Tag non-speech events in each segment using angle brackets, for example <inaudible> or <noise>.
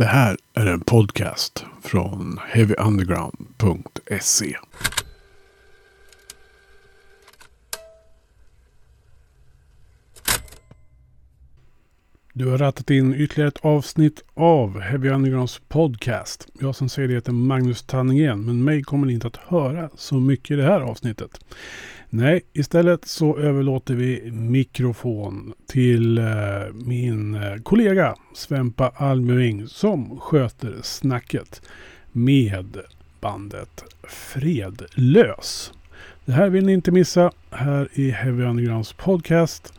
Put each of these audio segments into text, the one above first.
Det här är en podcast från heavyunderground.se. Du har rattat in ytterligare ett avsnitt av Heavy Undergrounds podcast. Jag som säger det heter Magnus Tanningen, men mig kommer ni inte att höra så mycket i det här avsnittet. Nej, istället så överlåter vi mikrofon till eh, min eh, kollega Svempa Almering som sköter snacket med bandet Fredlös. Det här vill ni inte missa här i Heavy Undergrounds podcast.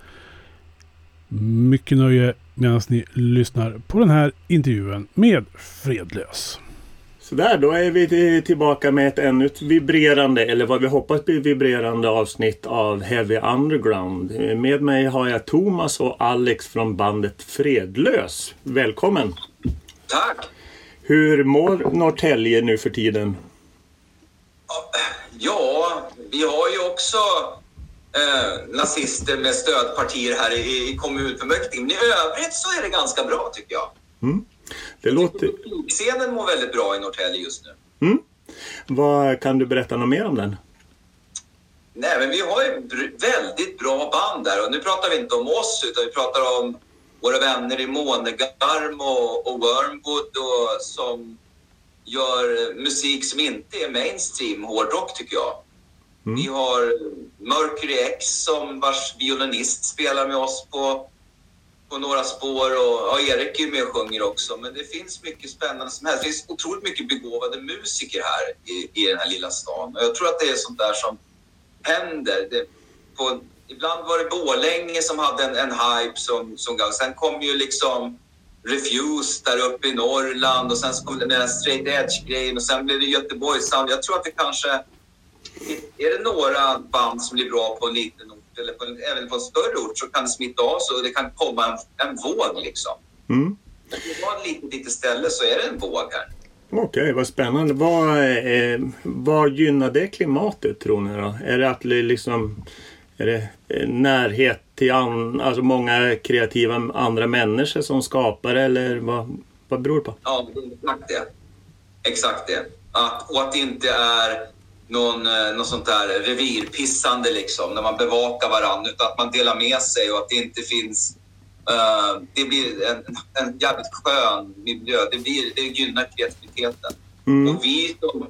Mycket nöje medan ni lyssnar på den här intervjun med Fredlös. Sådär, då är vi tillbaka med ett ännu ett vibrerande, eller vad vi hoppas blir vibrerande avsnitt av Heavy Underground. Med mig har jag Thomas och Alex från bandet Fredlös. Välkommen! Tack! Hur mår Norrtälje nu för tiden? Ja, vi har ju också eh, nazister med stödpartier här i, i kommunfullmäktige. Men i övrigt så är det ganska bra tycker jag. Mm. Det låter... Scenen mår väldigt bra i Norrtälje just nu. Mm. Vad Kan du berätta något mer om den? Nej, men vi har ju väldigt bra band där och nu pratar vi inte om oss utan vi pratar om våra vänner i Månegarm och, och Wormwood och, som gör musik som inte är mainstream hårdrock tycker jag. Mm. Vi har Mercury X som vars violinist spelar med oss på på några spår och ja, Erik är med och sjunger också. Men det finns mycket spännande som helst. Det finns otroligt mycket begåvade musiker här i, i den här lilla stan. Och jag tror att det är sånt där som händer. Det, på, ibland var det Bålänge som hade en, en hype som, som gav. Sen kom ju liksom Refuse där uppe i Norrland och sen så kom den där straight edge-grejen och sen blev det Göteborg Sound. Jag tror att det kanske... Är det några band som blir bra på en liten ort eller på, även på en större ort så kan det smitta av sig och det kan komma en, en våg liksom. Mm. Om det var ett litet, litet ställe så är det en våg här. Okej, okay, vad spännande. Vad, eh, vad gynnar det klimatet tror ni då? Är det att liksom är det eh, närhet till an, alltså många kreativa andra människor som skapar eller vad, vad beror det på? Ja, exakt det. Exakt det. Att, och att det inte är någon, eh, någon sånt där revirpissande liksom, när man bevakar varandra, utan att man delar med sig och att det inte finns... Uh, det blir en, en jävligt skön miljö. Det, blir, det gynnar kreativiteten. Mm. Och vi som,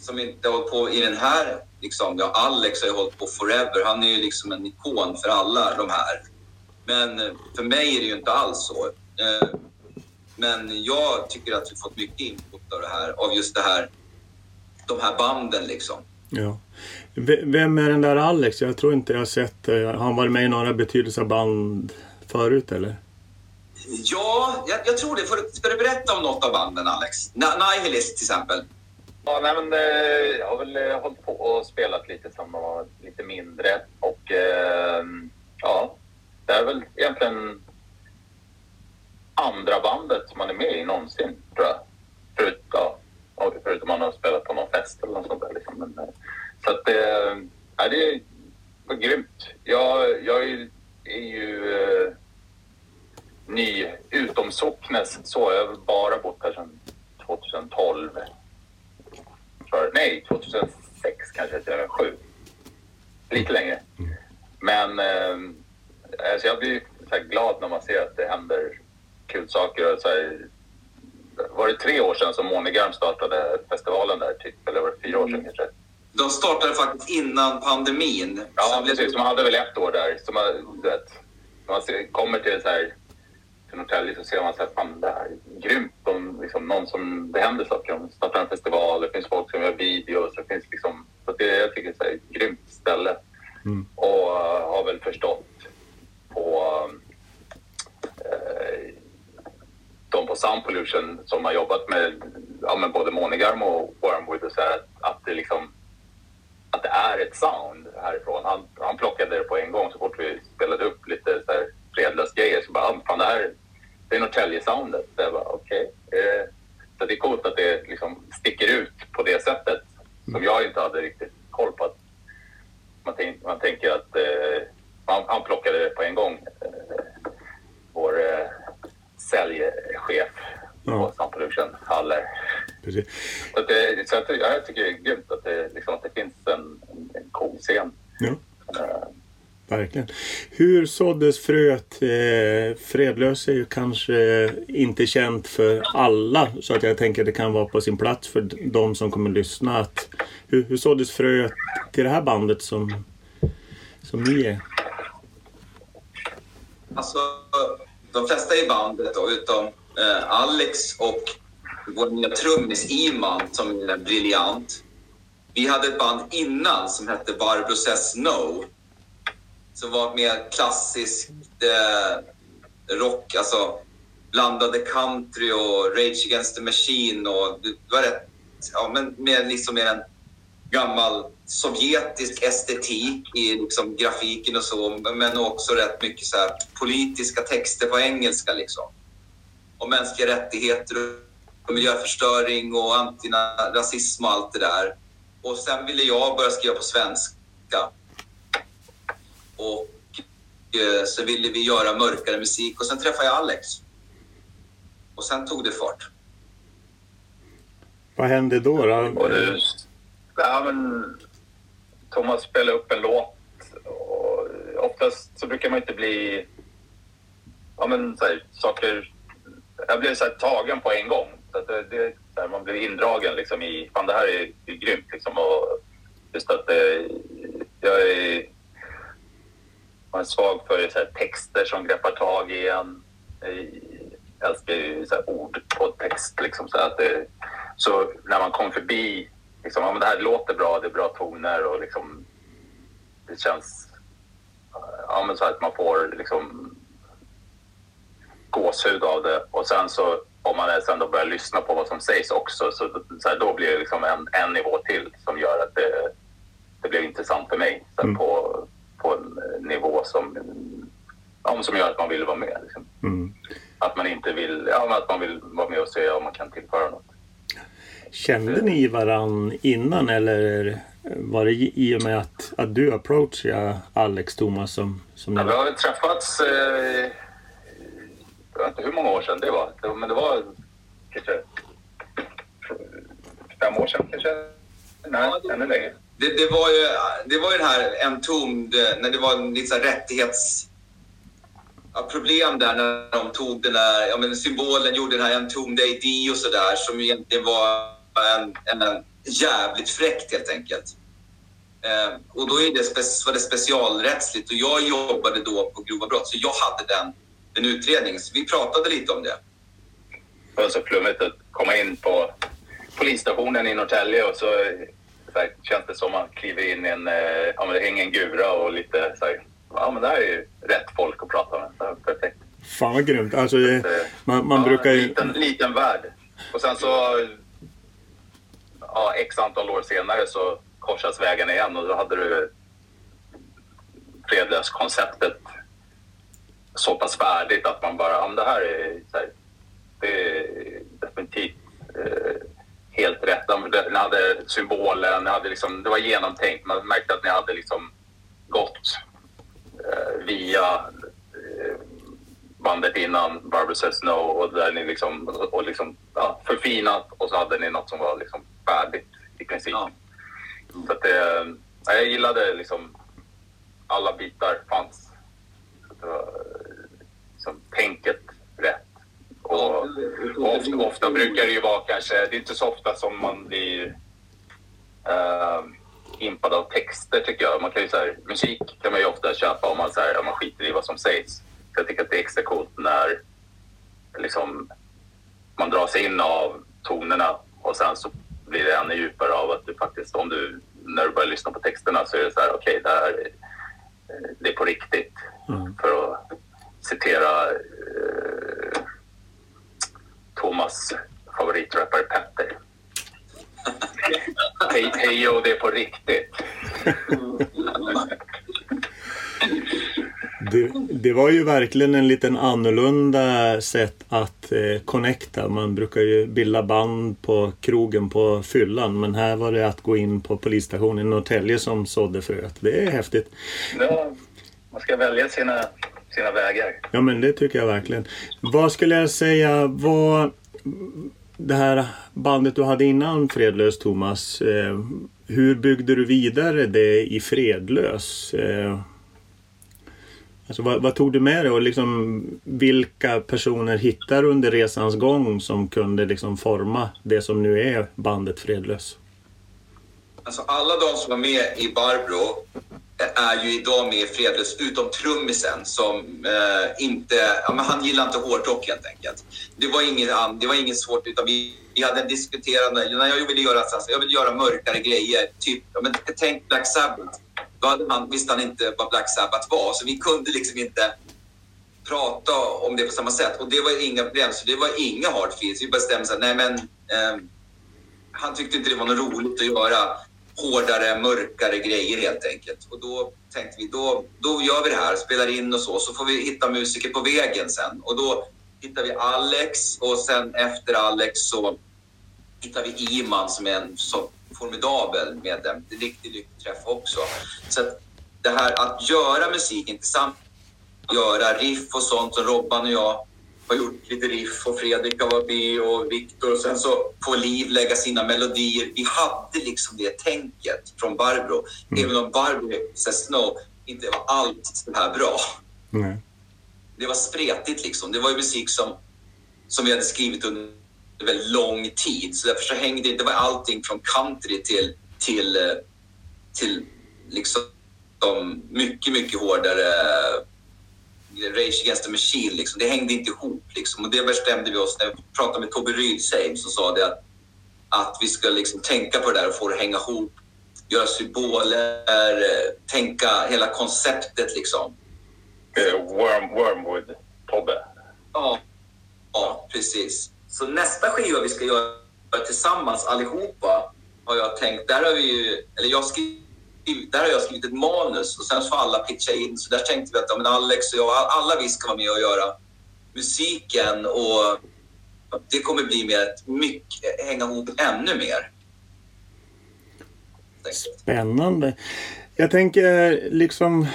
som inte har hållit på i den här... Liksom, ja, Alex har ju hållit på forever. Han är ju liksom en ikon för alla de här. Men eh, för mig är det ju inte alls så. Uh, men jag tycker att vi fått mycket input av det här, av just det här de här banden liksom. Ja. Vem är den där Alex? Jag tror inte jag har sett Har han varit med i några band förut eller? Ja, jag, jag tror det. ska du berätta om något av banden Alex? Nihilist till exempel. Ja, nej, men, eh, jag har väl eh, hållit på och spelat lite som man var lite mindre. Och eh, ja, det är väl egentligen andra bandet som man är med i någonsin, tror jag. Förut, ja, förutom man har spelat på någon fest eller något sånt där. Liksom. Men, eh, så att det, ja, det var grymt. Jag, jag är, är ju eh, ny utom Socknes så. Jag har bara bott här sedan 2012. För, nej, 2006 kanske, 2007. Lite längre. Men eh, alltså jag blir så glad när man ser att det händer kul saker. Och så här, var det tre år sedan som Månegarm startade festivalen där, typ, eller var det fyra år sedan kanske? De startade faktiskt innan pandemin. Ja, precis. De hade väl ett år där. Så man, vet, när man kommer till, så här, till Norrtälje så ser man att det här är grymt. De, liksom, någon som, det händer saker. De startar en festival, det finns folk som gör videos. Det finns liksom, så det, jag tycker det är ett grymt ställe. Mm. Och uh, har väl förstått på uh, de på Sound Pollution som har jobbat med, ja, med både Monogarm och Wormwood och så här, att det liksom att det är ett sound härifrån. Han, han plockade det på en gång så fort vi spelade upp lite så här fredlös grejer så bara, ah, fan det här det är Norrtälje-soundet. Så jag bara, okej. Okay. Eh, så det är coolt att det liksom sticker ut på det sättet som jag inte hade riktigt koll på. Att man, tänk, man tänker att eh, han, han plockade det på en gång. Eh, vår eh, säljchef på precis. Så, att det, så att, ja, jag tycker det är grymt att det, liksom, att det finns en, en, en cool scen. Ja. Eh, Verkligen. Hur såddes fröet? Eh, Fredlös är ju kanske inte känt för alla så att jag tänker att det kan vara på sin plats för de som kommer lyssna. Att, hur, hur såddes fröet till det här bandet som, som ni är? Alltså, de flesta i bandet då, utom eh, Alex och vår nya trummis Iman som är briljant. Vi hade ett band innan som hette Barbro Says No. Som var mer klassiskt eh, rock, alltså blandade country och Rage Against the Machine och det var rätt, ja men mer liksom mer en gammal sovjetisk estetik i liksom grafiken och så, men också rätt mycket så här politiska texter på engelska liksom. Om mänskliga rättigheter och miljöförstöring och antirasism och allt det där. Och sen ville jag börja skriva på svenska. Och eh, så ville vi göra mörkare musik och sen träffade jag Alex. Och sen tog det fart. Vad hände då? då? och det, ja, men, Thomas spelar upp en låt och oftast så brukar man inte bli... Ja, men så här, saker... Jag blev så här, tagen på en gång. Så att det, det, så här, man blir indragen liksom, i... Fan, det här är, är grymt. Liksom, och just att det, jag är, jag är svag för så här, texter som greppar tag i en. Jag älskar ju så här, ord på text. Liksom, så, att det, så när man kom förbi liksom, ja, men det här låter bra, det är bra toner och liksom, det känns ja, men så att man får liksom, gåshud av det. Och sen så om man sen då börjar lyssna på vad som sägs också så, så här, då blir det liksom en, en nivå till som gör att det, det blir intressant för mig så Mm. på, på en nivå som, ja, som gör att man vill vara med. Liksom. Mm. Att man inte vill, ja, att man vill vara med och se om man kan tillföra något. Kände ni varann innan eller var det i och med att, att du approachade Alex Thomas som, som Ja, vi har väl träffats, eh, jag vet inte hur många år sedan det var, men det var kanske fem år sedan kanske? Nej, ännu längre. Det, det, var ju, det var ju den här Entombed, när det var en lite så här rättighets... Problem där när de tog den där ja, men symbolen, gjorde den här Entombed ID och sådär som egentligen var en, en, en jävligt fräckt helt enkelt. Eh, och då är det, var det specialrättsligt och jag jobbade då på grova brott så jag hade den, den utredningen. Så vi pratade lite om det. Det var så flummigt att komma in på polisstationen i Norrtälje och så, så här, känns det som man kliver in i en, eh, ja men det hänger en gura och lite så här, ja men det här är ju rätt folk att prata med. Det är perfekt. Fan vad grymt. Alltså, det, Eh, man, man ja, brukar ju... liten, liten värld. Och sen så, ja, x antal år senare så korsas vägarna igen och då hade du fredlös-konceptet så pass färdigt att man bara, ja men det här är, så här, det är definitivt eh, helt rätt. Ni hade symbolen, ni hade liksom, det var genomtänkt. Man märkte att ni hade liksom gått eh, via eh, bandet innan Barbara Says No och där ni liksom, och liksom ja, förfinat och så hade ni något som var liksom färdigt i princip. Ja. Så att det, ja, jag gillade liksom alla bitar fanns. Så det var liksom, tänket rätt. Och, och ofta, ofta brukar det ju vara kanske, det är inte så ofta som man blir uh, impad av texter tycker jag. Man kan ju, så här, musik kan man ju ofta köpa om man, så här, om man skiter i vad som sägs. Så jag tycker att det är extra coolt när liksom, man drar sig in av tonerna och sen så blir det ännu djupare av att du faktiskt, om du, när du börjar lyssna på texterna så är det så här, okej, det här är- det är på riktigt. Mm. För att citera eh, Thomas favoritrappare Petter. <laughs> Hej, hej jo, det är på riktigt. <laughs> Det, det var ju verkligen en liten annorlunda sätt att eh, connecta. Man brukar ju bilda band på krogen på fyllan. Men här var det att gå in på polisstationen i Norrtälje som sådde fröet. Det är häftigt. Ja, man ska välja sina, sina vägar. Ja men det tycker jag verkligen. Vad skulle jag säga var... det här bandet du hade innan Fredlös Thomas. Eh, hur byggde du vidare det i Fredlös? Eh, alltså vad, vad, tog du med dig och liksom, vilka personer hittar du under resans gång som kunde liksom forma det som nu är bandet Fredlös? Alltså alla de som var med i Barbro är ju idag med i Fredlös, utom trummisen som eh, inte... Ja, men han gillar inte hårdrock helt enkelt. Det var inget, det var inget svårt, utan vi, vi hade en diskuterande... När jag ville göra, alltså, jag ville göra mörkare grejer, typ... Ja, men, tänk Black Sabbath. Då hade man, visste han inte vad Black Sabbath var, så vi kunde liksom inte prata om det på samma sätt. Och det var inga problem, så det var inga hard feels. Vi bestämde sig, nej men... Eh, han tyckte inte det var något roligt att göra hårdare, mörkare grejer helt enkelt. Och då tänkte vi, då, då gör vi det här, spelar in och så, så får vi hitta musiker på vägen sen. Och då hittar vi Alex och sen efter Alex så hittar vi Iman som är en så formidabel medlem. En riktig lyckträff också. Så att det här att göra musiken tillsammans, göra riff och sånt som Robban och jag har gjort lite riff och Fredrik har varit med och Viktor och sen så får Liv lägga sina melodier. Vi hade liksom det tänket från Barbro. Mm. Även om Barbro Snow inte var allt så här bra. Mm. Det var spretigt liksom. Det var ju musik som, som vi hade skrivit under väldigt lång tid. Så därför så hängde det var allting från country till, till, till liksom mycket, mycket hårdare Rage Against the Machine. Liksom. Det hängde inte ihop. Liksom. Och det bestämde vi oss när vi pratade med Tobbe Rydseim som sa det att, att vi ska liksom tänka på det där och få det att hänga ihop. Göra symboler, tänka hela konceptet liksom. Uh, worm, wormwood, Tobbe. Ja, ja, precis. Så nästa skiva vi ska göra tillsammans allihopa har jag tänkt, där har vi ju, eller jag skrivit där har jag skrivit ett manus och sen får alla pitcha in. Så där tänkte vi att ja, men Alex och jag, alla vi ska vara med och göra musiken och det kommer bli mer ett mycket, hänga ihop ännu mer. Spännande. Jag tänker liksom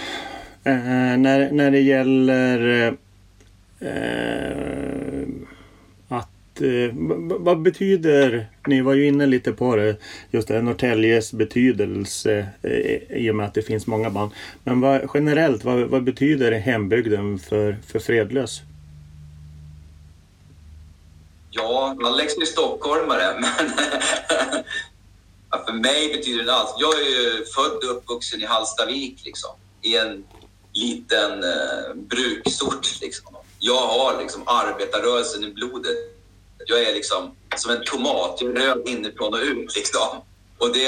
eh, eh, när, när det gäller eh, eh Eh, vad betyder, ni var ju inne lite på det, just det, Norrtäljes betydelse eh, i och med att det finns många band. Men vad, generellt, vad, vad betyder hembygden för, för Fredlös? Ja, man läggs ju stockholmare, <laughs> men ja, för mig betyder det allt. Jag är ju född och uppvuxen i Hallstavik, liksom, i en liten eh, bruksort. Liksom. Jag har liksom arbetarrörelsen i blodet jag är liksom som en tomat. Jag är röd inifrån och ut. Liksom. Och det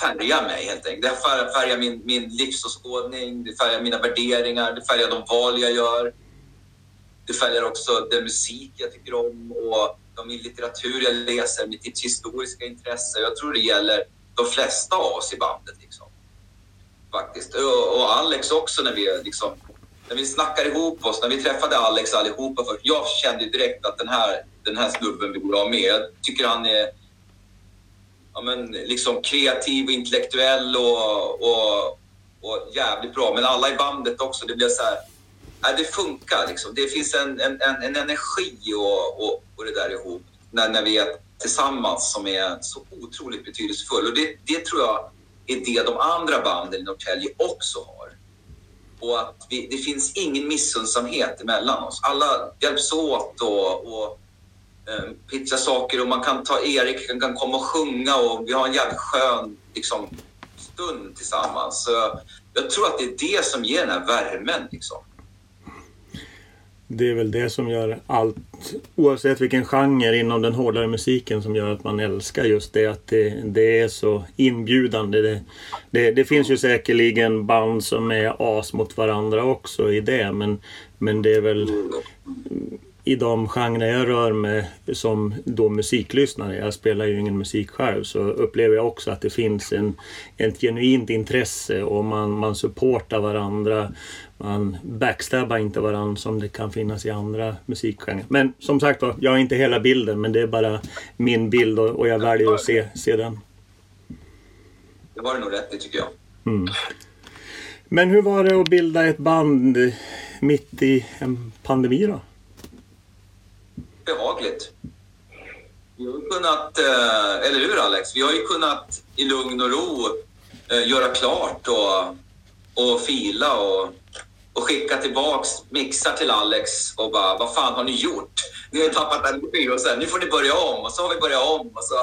färgar mig helt enkelt. Det färgar min, min livsåskådning, det färgar mina värderingar, det färgar de val jag gör. Det färgar också den musik jag tycker om och de litteratur jag läser, mitt historiska intresse. Jag tror det gäller de flesta av oss i bandet. Liksom. Faktiskt. Och, och Alex också när vi liksom när vi snackar ihop oss, när vi träffade Alex allihopa först. Jag kände direkt att den här, den här snubben borde ha med. Jag tycker han är ja, men, liksom kreativ och intellektuell och, och, och jävligt bra. Men alla i bandet också. Det blev så här, nej, det funkar liksom. Det finns en, en, en, en energi och, och, och det där ihop när, när vi är tillsammans som är så otroligt betydelsefull. Och det, det tror jag är det de andra banden i Norrtälje också har på att vi, det finns ingen missundsamhet emellan oss. Alla hjälps åt och, och eh, pitchar saker och man kan ta Erik, kan, kan komma och sjunga och vi har en jävligt skön liksom, stund tillsammans. Så jag tror att det är det som ger den här värmen. Liksom det är väl det som gör allt, oavsett vilken genre inom den hårdare musiken, som gör att man älskar just det. Att det, det är så inbjudande. Det, det, det, finns ju säkerligen band som är as mot varandra också i det. Men, men det är väl i de genrer jag rör mig som då musiklyssnare, jag spelar ju ingen musik själv, så upplever jag också att det finns en, ett genuint intresse och man, man supportar varandra man backstabbar inte varandra som det kan finnas i andra musikgenrer. Men som sagt var, jag har inte hela bilden men det är bara min bild och, och jag väljer att se, se den. Det var det nog rätt i tycker jag. Mm. Men hur var det att bilda ett band mitt i en pandemi då? Behagligt. Vi har kunnat, eh, eller hur Alex? Vi har ju kunnat i lugn och ro eh, göra klart och, och fila och, och skicka tillbaks mixar till Alex och bara, vad fan har ni gjort? Ni har ju tappat energi och sen, nu får ni börja om och så har vi börjat om och så.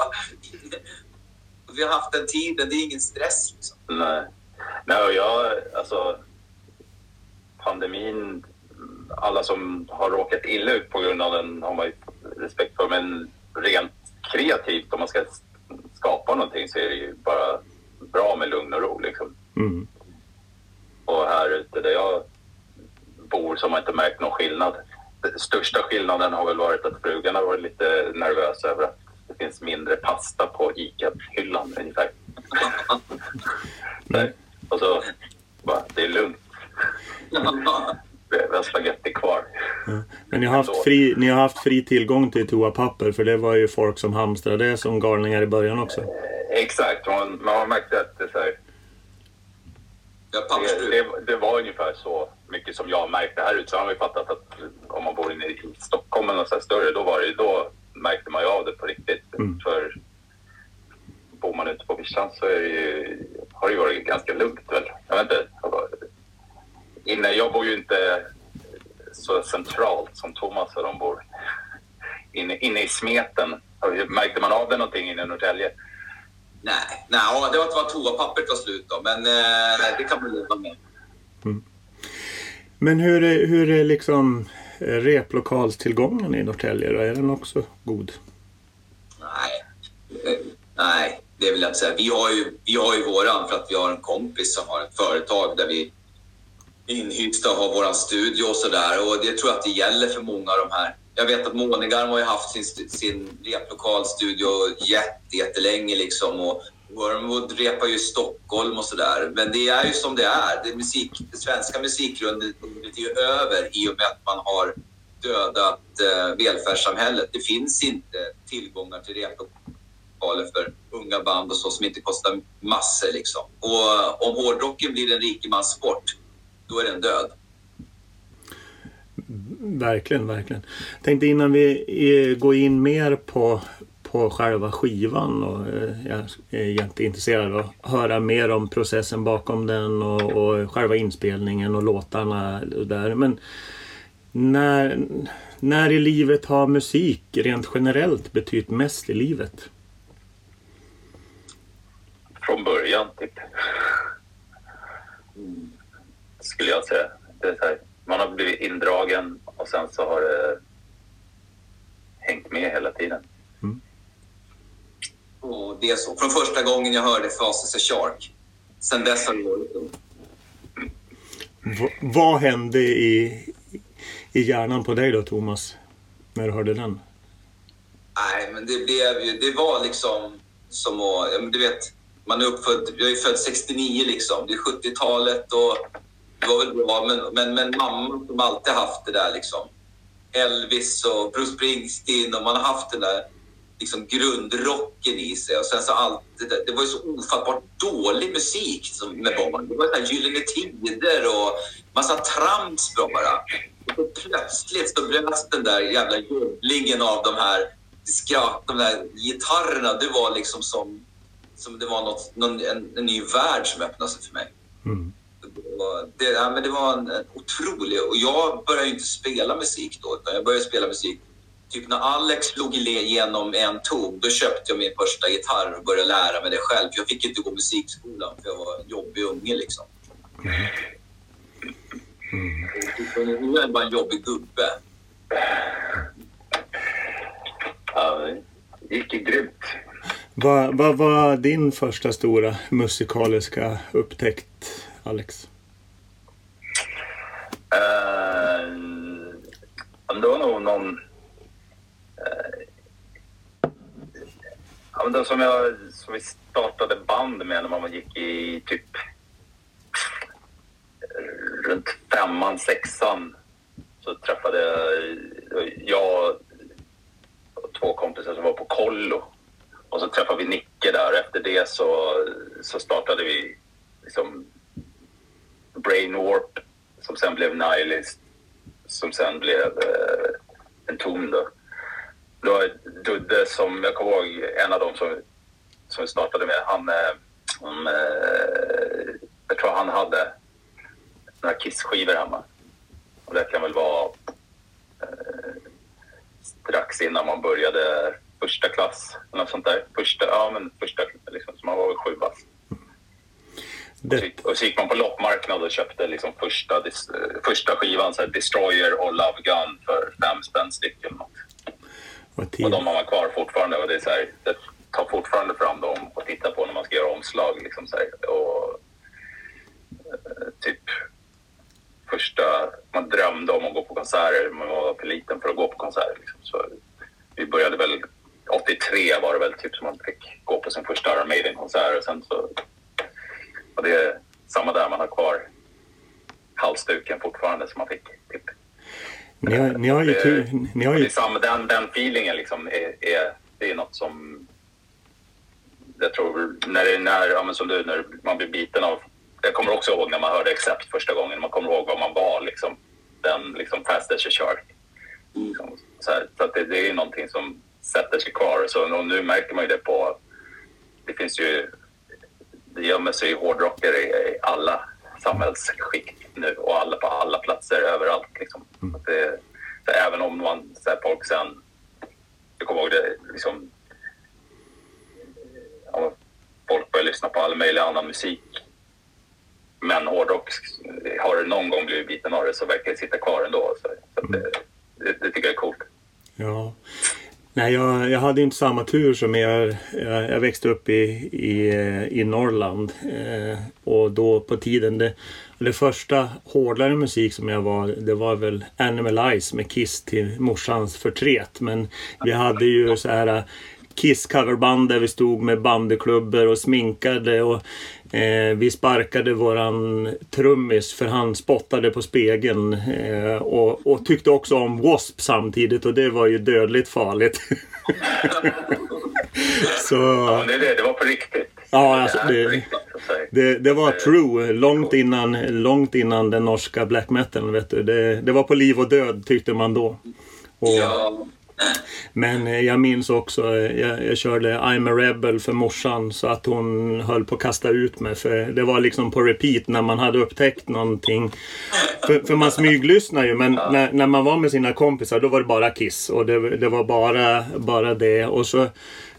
<laughs> vi har haft den tiden, det är ingen stress liksom. Nej. Nej, och jag, alltså pandemin, alla som har råkat illa ut på grund av den har man ju respekt för, men rent kreativt om man ska skapa någonting så är det ju bara bra med lugn och ro liksom. Mm. Och här ute där jag bor så har inte märkt någon skillnad. Den största skillnaden har väl varit att frugan har varit lite nervös över att det finns mindre pasta på ICA-hyllan ungefär. Nej. Och så bara, det är lugnt. Vi har spagetti kvar. Men ni har, haft fri, ni har haft fri tillgång till toapapper för det var ju folk som hamstrade det som galningar i början också. Exakt, man, man har märkt att det, är så här, det, det, det var ungefär så mycket som jag märkte här ute. Så har vi fattat att om man bor inne i Stockholm eller något så större, då, var det, då märkte man ju av det på riktigt. Mm. För bor man ute på vischan så ju, har det ju varit ganska lugnt väl. Jag vet inte. Inne, jag bor ju inte så centralt som Thomas och de bor. Inne, inne i smeten. Märkte man av det någonting inne i Norrtälje? Nej, nej det var att var toapappret var slut då, men eh, det kan man leva med. Men hur är, hur är liksom eh, replokalstillgången i Norrtälje då? Är den också god? Nej, Eh, nej, det vill jag inte säga. Vi har ju, vi har ju våran för att vi har en kompis som har ett företag där vi inhysta och har våran studio och sådär. Och det tror jag att det gäller för många av de här. Jag vet att Månegarm har ju haft sin, sin replokalstudio jätte, jättelänge liksom. Och Wormwood repar ju i Stockholm och sådär. Men det är ju som det är. Det, musik, det svenska musikundret är ju över i och med att man har dödat eh, välfärdssamhället. Det finns inte tillgångar till replokaler för unga band och så som inte kostar massor. Liksom. Och om hårdrocken blir en rikemanssport, då är den död. Verkligen, verkligen. Tänkte innan vi går in mer på, på själva skivan och eh, jag är jätteintresserad av att höra mer om processen bakom den och, och själva inspelningen och låtarna och där. Men när, när i livet har musik rent generellt betytt mest i livet? Från början, typ. Mm. Skulle jag säga. Det är så här, man har blivit indragen och sen så har det hängt med hela tiden. Och det är så. Från första gången jag hörde Fases a Shark. Sen dess har det varit så. V- vad hände i, i hjärnan på dig då Thomas? När du hörde den? Nej, men det blev ju... Det var liksom som att... Du vet, man är uppfödd... Jag är född 69 liksom. Det är 70-talet och det var väl bra. Men, men, men mamma som alltid haft det där liksom. Elvis och Bruce Springsteen och man har haft den där liksom grundrocken i sig. Och sen så allt det, där, det var ju så ofattbart dålig musik som, med barn. Det var så här Gyllene Tider och massa trams bara. Och så plötsligt så bröts den där jävla jubblingen av de här skratt, de där gitarrerna. Det var liksom som, som det var något, någon, en, en ny värld som öppnade sig för mig. Mm. Det, ja, men det var en, en otrolig... Och jag började ju inte spela musik då, utan jag började spela musik Typ när Alex slog igenom en ton, då köpte jag min första gitarr och började lära mig det själv. Jag fick inte gå musikskolan för jag var en jobbig unge liksom. Nu är jag bara en jobbig gubbe. Ja, det gick ju grymt. Vad vad var din första stora musikaliska upptäckt Alex? Uh, det var nog någon... Eh, uh, det som, jag, som vi startade band med när man gick i typ eh, runt femman, sexan. Så träffade jag, jag och två kompisar som var på kollo. Och så träffade vi Nicke där. Efter det så, så startade vi liksom Brain Warp som sen blev Nihilist, som sen blev eh, en tom då. då. Dudde som, jag kommer ihåg en av dem som, som vi startade med, han, eh, han eh, jag tror han hade några Kiss-skivor hemma. Och det kan väl vara eh, strax innan man började första klass. Eller något sånt där. Första, ja, men första, liksom, så man var väl sju bast. Och, så, och så gick man på loppmarknad och köpte liksom första, första skivan, så här, Destroyer och Love Gun för fem spänn styck. Och de har man kvar fortfarande. Och det, är så här, det tar fortfarande fram dem och tittar på när man ska göra omslag. Liksom, så här, och, eh, typ första... Man drömde om att gå på konserter. Man var för liten för att gå på konserter. Liksom. Så vi började väl... 83 var det väl typ som man fick gå på sin första Iron Maiden-konsert. Och sen så... Och det är samma där, man har kvar halsduken fortfarande som man fick. Typ. Ni har, ni har ju tur. Ni har ju, den, den feelingen liksom är, är, det är något som jag tror när, det, när ja, som du, när man blir biten av jag kommer också ihåg när man hörde Accept första gången. Man kommer ihåg vad man var liksom. Den liksom fast as a shark. Liksom, så här, så det, det är någonting som sätter sig kvar. Så, och nu märker man ju det på... Det finns ju... Det gömmer sig hårdrockare i, i alla samhällsskikt nu och alla, på alla platser överallt. Liksom. Att det, så även om man, så här, folk sen... Jag kommer ihåg det liksom... Ja, folk börjar lyssna på all möjlig annan musik. Men hårdrock, har du någon gång blivit biten av det så verkar det sitta kvar ändå. Så, så det, det, det tycker jag är coolt. ja. Nej, jag, jag hade inte samma tur som er. Jag, jag växte upp i, i, i Norrland. Eh, och då på tiden, det, det första hårdare musik som jag var, det var väl Animal Eyes med Kiss till morsans förtret. Men vi hade ju så här eh, Kiss coverband där vi stod med bandyklubbor och sminkade och eh, vi sparkade våran trummis för han spottade på spegeln eh, och, och tyckte också om W.A.S.P. samtidigt och det var ju dödligt farligt. <laughs> Så Ja, det, det, det var på riktigt. Ja, alltså, det- det, det var true långt innan, långt innan den norska black metal. Vet du. Det, det var på liv och död tyckte man då. Och, Ja, men eh, jag minns också, eh, jag, jag körde I'm a Rebel för morsan så att hon höll på att kasta ut mig. För det var liksom på repeat när man hade upptäckt någonting. För, för man smyglyssnar ju men när, när man var med sina kompisar då var det bara Kiss. Och det, det var bara, bara det. Och så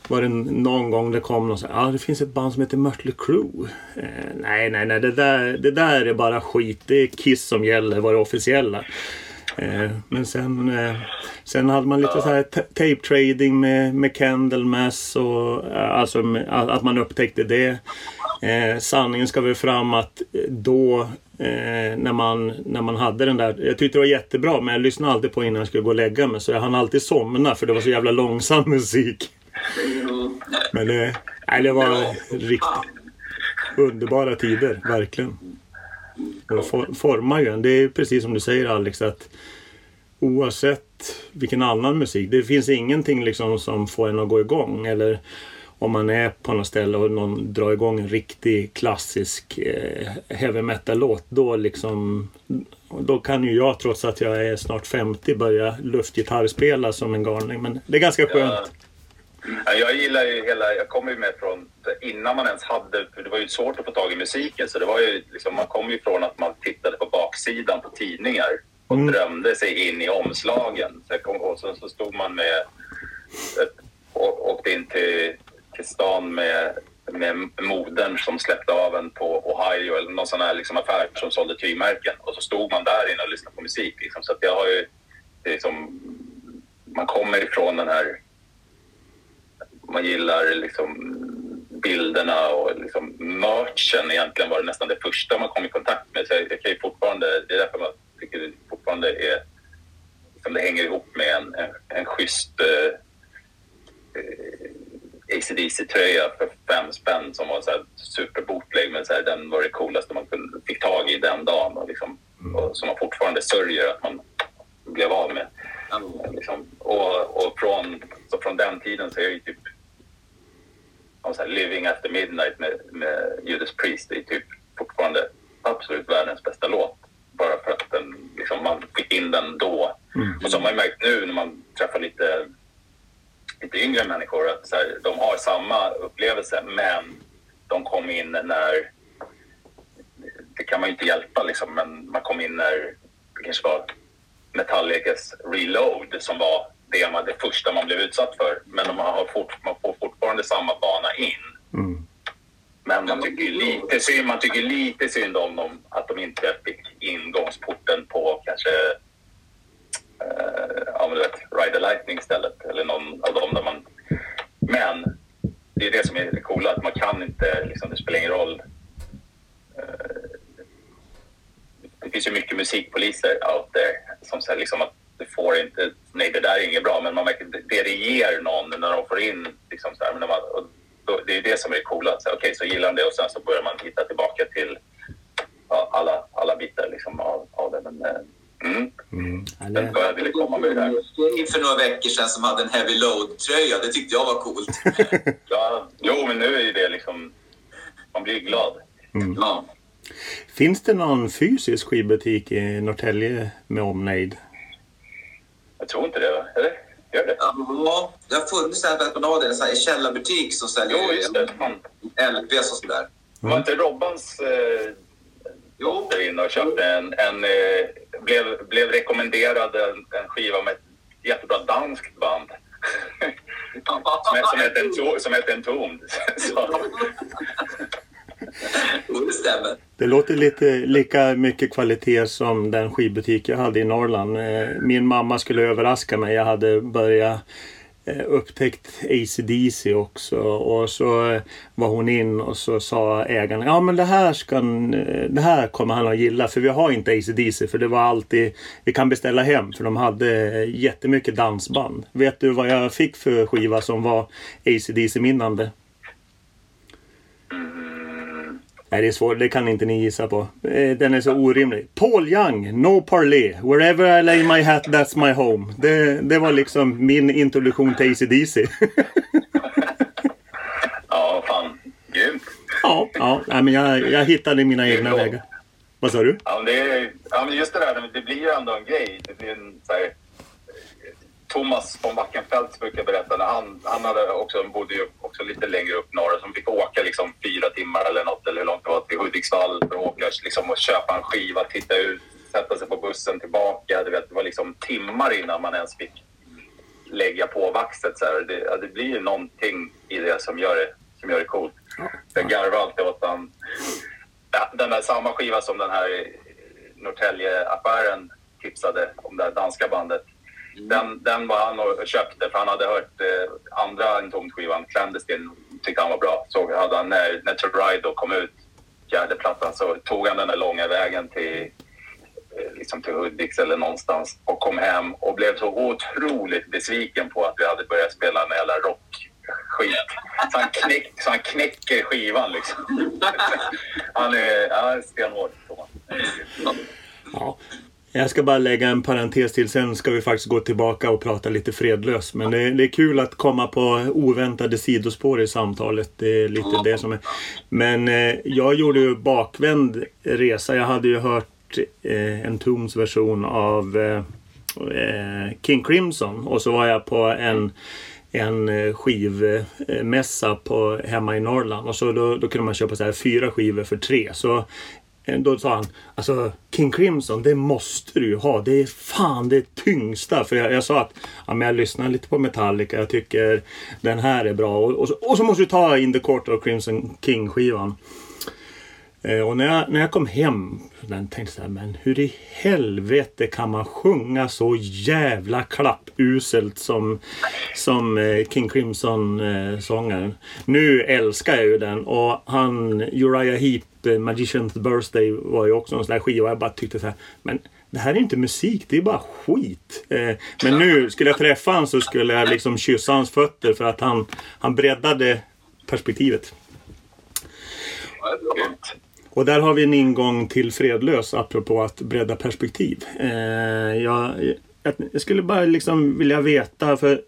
var det någon gång det kom någon så här, ja det finns ett band som heter Mötley Crüe. Eh, nej, nej, nej, det där, det där är bara skit. Det är Kiss som gäller, var det officiella. Eh, men sen, eh, sen hade man lite så här ta- tape trading med, med Candlemass och eh, alltså att man upptäckte det. Sanningen ska väl fram att då när, man, när man hade den där. Jag tyckte det var jättebra men jag lyssnade alltid på innan jag skulle gå och lägga mig så jag hann alltid somna för det var så jävla långsam <laughs> musik. Men det, nej, det var riktigt underbara tider, verkligen. Och det for, formar ju en. Det är precis som du säger Alex att oavsett vilken annan musik. Det finns ingenting liksom som får en att gå igång. Eller om man är på något ställe och någon drar igång en riktig klassisk eh, heavy metal-låt. Då liksom då kan ju jag trots att jag är snart 50 börja luftgitarrspela som en galning. Men det är ganska skönt. Ja, jag gillar ju hela, jag kommer ju med från innan man ens hade, för det var ju svårt att få tag i musiken så det var ju liksom, man kom ju från att man tittade på baksidan på tidningar och Mm. drömde sig in i omslagen. Så, jag kom, och så, så stod man med, och, åkte in till, till stan med, med modern som släppte av en på Ohio eller någon sån här liksom affär som sålde tygmärken och så stod man där inne och lyssnade på musik. Liksom. Så att jag har ju, liksom, man kommer ifrån den här man gillar liksom bilderna och liksom merchen egentligen var det nästan det första man kom i kontakt med. Så jag, jag kan ju fortfarande, det är därför man tycker det fortfarande är, liksom det hänger ihop med en, en, en schysst eh, ACDC-tröja för fem spänn som var så här superbootleg men så här, den var det coolaste man kunde, fick tag i den dagen och, liksom, och som man fortfarande sörjer att man blev av med. Liksom. Och, och från, så från den tiden så är jag ju typ ja, så Living After Midnight med, med Judas Priest. Är typ fortfarande absolut världens bästa låt. Bara för att den, liksom, man fick in den då. Och så har man märkt nu när man träffar lite lite yngre människor, att så här, de har samma upplevelse men de kom in när... Det kan man ju inte hjälpa liksom, men man kom in när det kanske var Metallicas Reload som var det, man, det första man blev utsatt för. Men man, har fort, man får fortfarande samma bana in. Mm. Men man tycker lite synd, man tycker lite synd om dem att de inte fick ingångsporten på kanske eh, ja, men du vet, Ride the Lightning istället. Eller någon av dem där man... Men det är det som är det coola, att man kan inte, liksom, det spelar ingen roll. Eh, det finns ju mycket musikpoliser out there som säger liksom att du får inte, nej det där är inget bra, men man märker det det ger någon när de får in liksom så här, men när man, och då, det är det som är det coola. Okej, okay, så gillar de det och sen så börjar man hitta tillbaka till ja, alla, alla bitar liksom av, av det. Men, eh, Mm. Mm. Det jag ville komma med det här. Inför några veckor sedan som hade en heavy load-tröja. Det tyckte jag var coolt. <laughs> ja, jo, men nu är ju det liksom... Man blir glad. Mm. Ja. Finns det någon fysisk skivbutik i Norrtälje med omnejd? Jag tror inte det, va? eller? Gör det? Ja, det har funnits en Petronade, en sån här källarbutik som säljer Jo, just det. LPs och sådär. Var inte Robbans eh, där inne och köpte en, en eh, blev, blev rekommenderad en, en skiva med ett jättebra danskt band. <laughs> som, som, hette en, to- som hette Entombed. <laughs> <laughs> det stämmer. Det låter lite lika mycket kvalitet som den skivbutik jag hade i Norrland. Eh, min mamma skulle överraska mig. Jag hade börjat eh, upptäckt ACDC också och så eh, var hon in och så sa ägaren ja men det här ska n- det här kommer han att gilla för vi har inte ACDC för det var alltid vi kan beställa hem för de hade jättemycket dansband. Vet du vad jag fick för skiva som var ACDC minnande? Nej, det är svårt. Det kan inte ni gissa på. Eh, Den är så orimlig. Paul Young, No Parley. Wherever I lay my hat, that's my home. Det, det var liksom min introduktion till ACDC. <laughs> ja, fan. Grymt. ja, ja. Nej, men jag, jag hittade mina egna vägar. Vad sa du? Ja, men det, är, ja, men just det där, det blir ju ändå en grej. Det blir en, så här, Thomas von Wackenfeldt brukar berätta när han, han hade också, bodde ju också lite längre upp norr som fick åka liksom fyra timmar eller något eller hur långt det var till Hudiksvall för att åka liksom, och köpa en skiva, titta ut, sätta sig på bussen tillbaka. Du vet, det var liksom timmar innan man ens fick lägga på vaxet. Så här. Det, det blir ju någonting i det som gör det, som gör det coolt. Jag garvar alltid åt ja, den där samma skiva som den här Norrtälje-affären tipsade om det här danska bandet. Den, den var han och köpte för han hade hört eh, andra Entombed-skivan, Clandestine, tyckte han var bra. Så hade han när, när To Ride då kom ut, fjärde plattan, så tog han den där långa vägen till, eh, liksom till Hudiks eller någonstans och kom hem och blev så otroligt besviken på att vi hade börjat spela en jävla rockskit. Så han, knäck, så han knäcker skivan liksom. <laughs> Han är, han är stenhård. Ja. Jag ska bara lägga en parentes till. Sen ska vi faktiskt gå tillbaka och prata lite fredlöst. Men det, det är kul att komma på oväntade sidospår i samtalet. Det är lite det som är. Men eh, jag gjorde ju bakvänd resa. Jag hade ju hört eh, en Toms version av eh, eh, King Crimson. Och så var jag på en en eh, skivmässa på, hemma i Norrland och så då, då kunde man köpa så här fyra skivor för tre. Så då sa han, alltså King Crimson, det måste du ju ha. Det är fan det tyngsta. För jag, jag sa att ja, men jag lyssnar lite på Metallica, jag tycker den här är bra. Och, och, så, och så måste du ta In the Court of Crimson King-skivan. Eh, och när jag, när jag kom hem den tänkte jag så här, men hur i helvete kan man sjunga så jävla klappuselt som, som eh, King Crimson-sångaren. Eh, nu älskar jag ju den och han Uriah Heep, Magician's Birthday var ju också en sån där skiva. Jag bara tyckte så här, men det här är inte musik, det är bara skit. Men nu, skulle jag träffa honom så skulle jag liksom kyssa hans fötter för att han, han breddade perspektivet. Och där har vi en ingång till Fredlös apropå att bredda perspektiv. Eh, jag, jag, skulle bara liksom vilja veta, för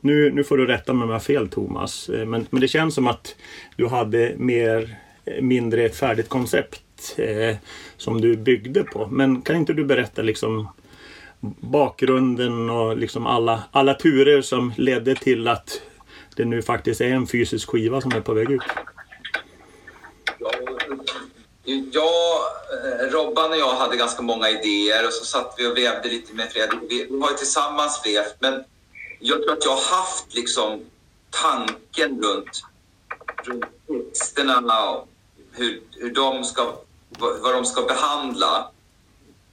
nu, nu får du rätta mig om jag har fel Thomas, eh, men, men det känns som att du hade mer eh, mindre ett färdigt koncept eh, som du byggde på. Men kan inte du berätta liksom bakgrunden och liksom alla, alla turer som ledde till att det nu faktiskt är en fysisk skiva som är på väg ut. Ja, eh, Robban och jag hade ganska många idéer och så satt vi och vävde lite med Fredrik. Vi har ju tillsammans vävt, men jag tror att jag har haft liksom tanken runt, runt texterna och hur, hur de ska, vad de ska behandla.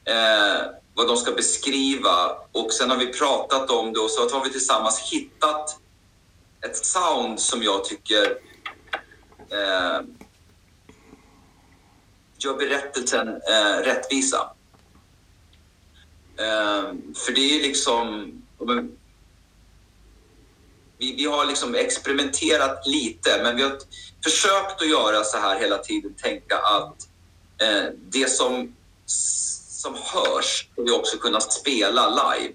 Eh, vad de ska beskriva och sen har vi pratat om det och så har vi tillsammans hittat ett sound som jag tycker eh, gör berättelsen eh, rättvisa. Eh, för det är liksom... Vi, vi har liksom experimenterat lite, men vi har försökt att göra så här hela tiden. Tänka att eh, det som, som hörs ska vi också kunna spela live.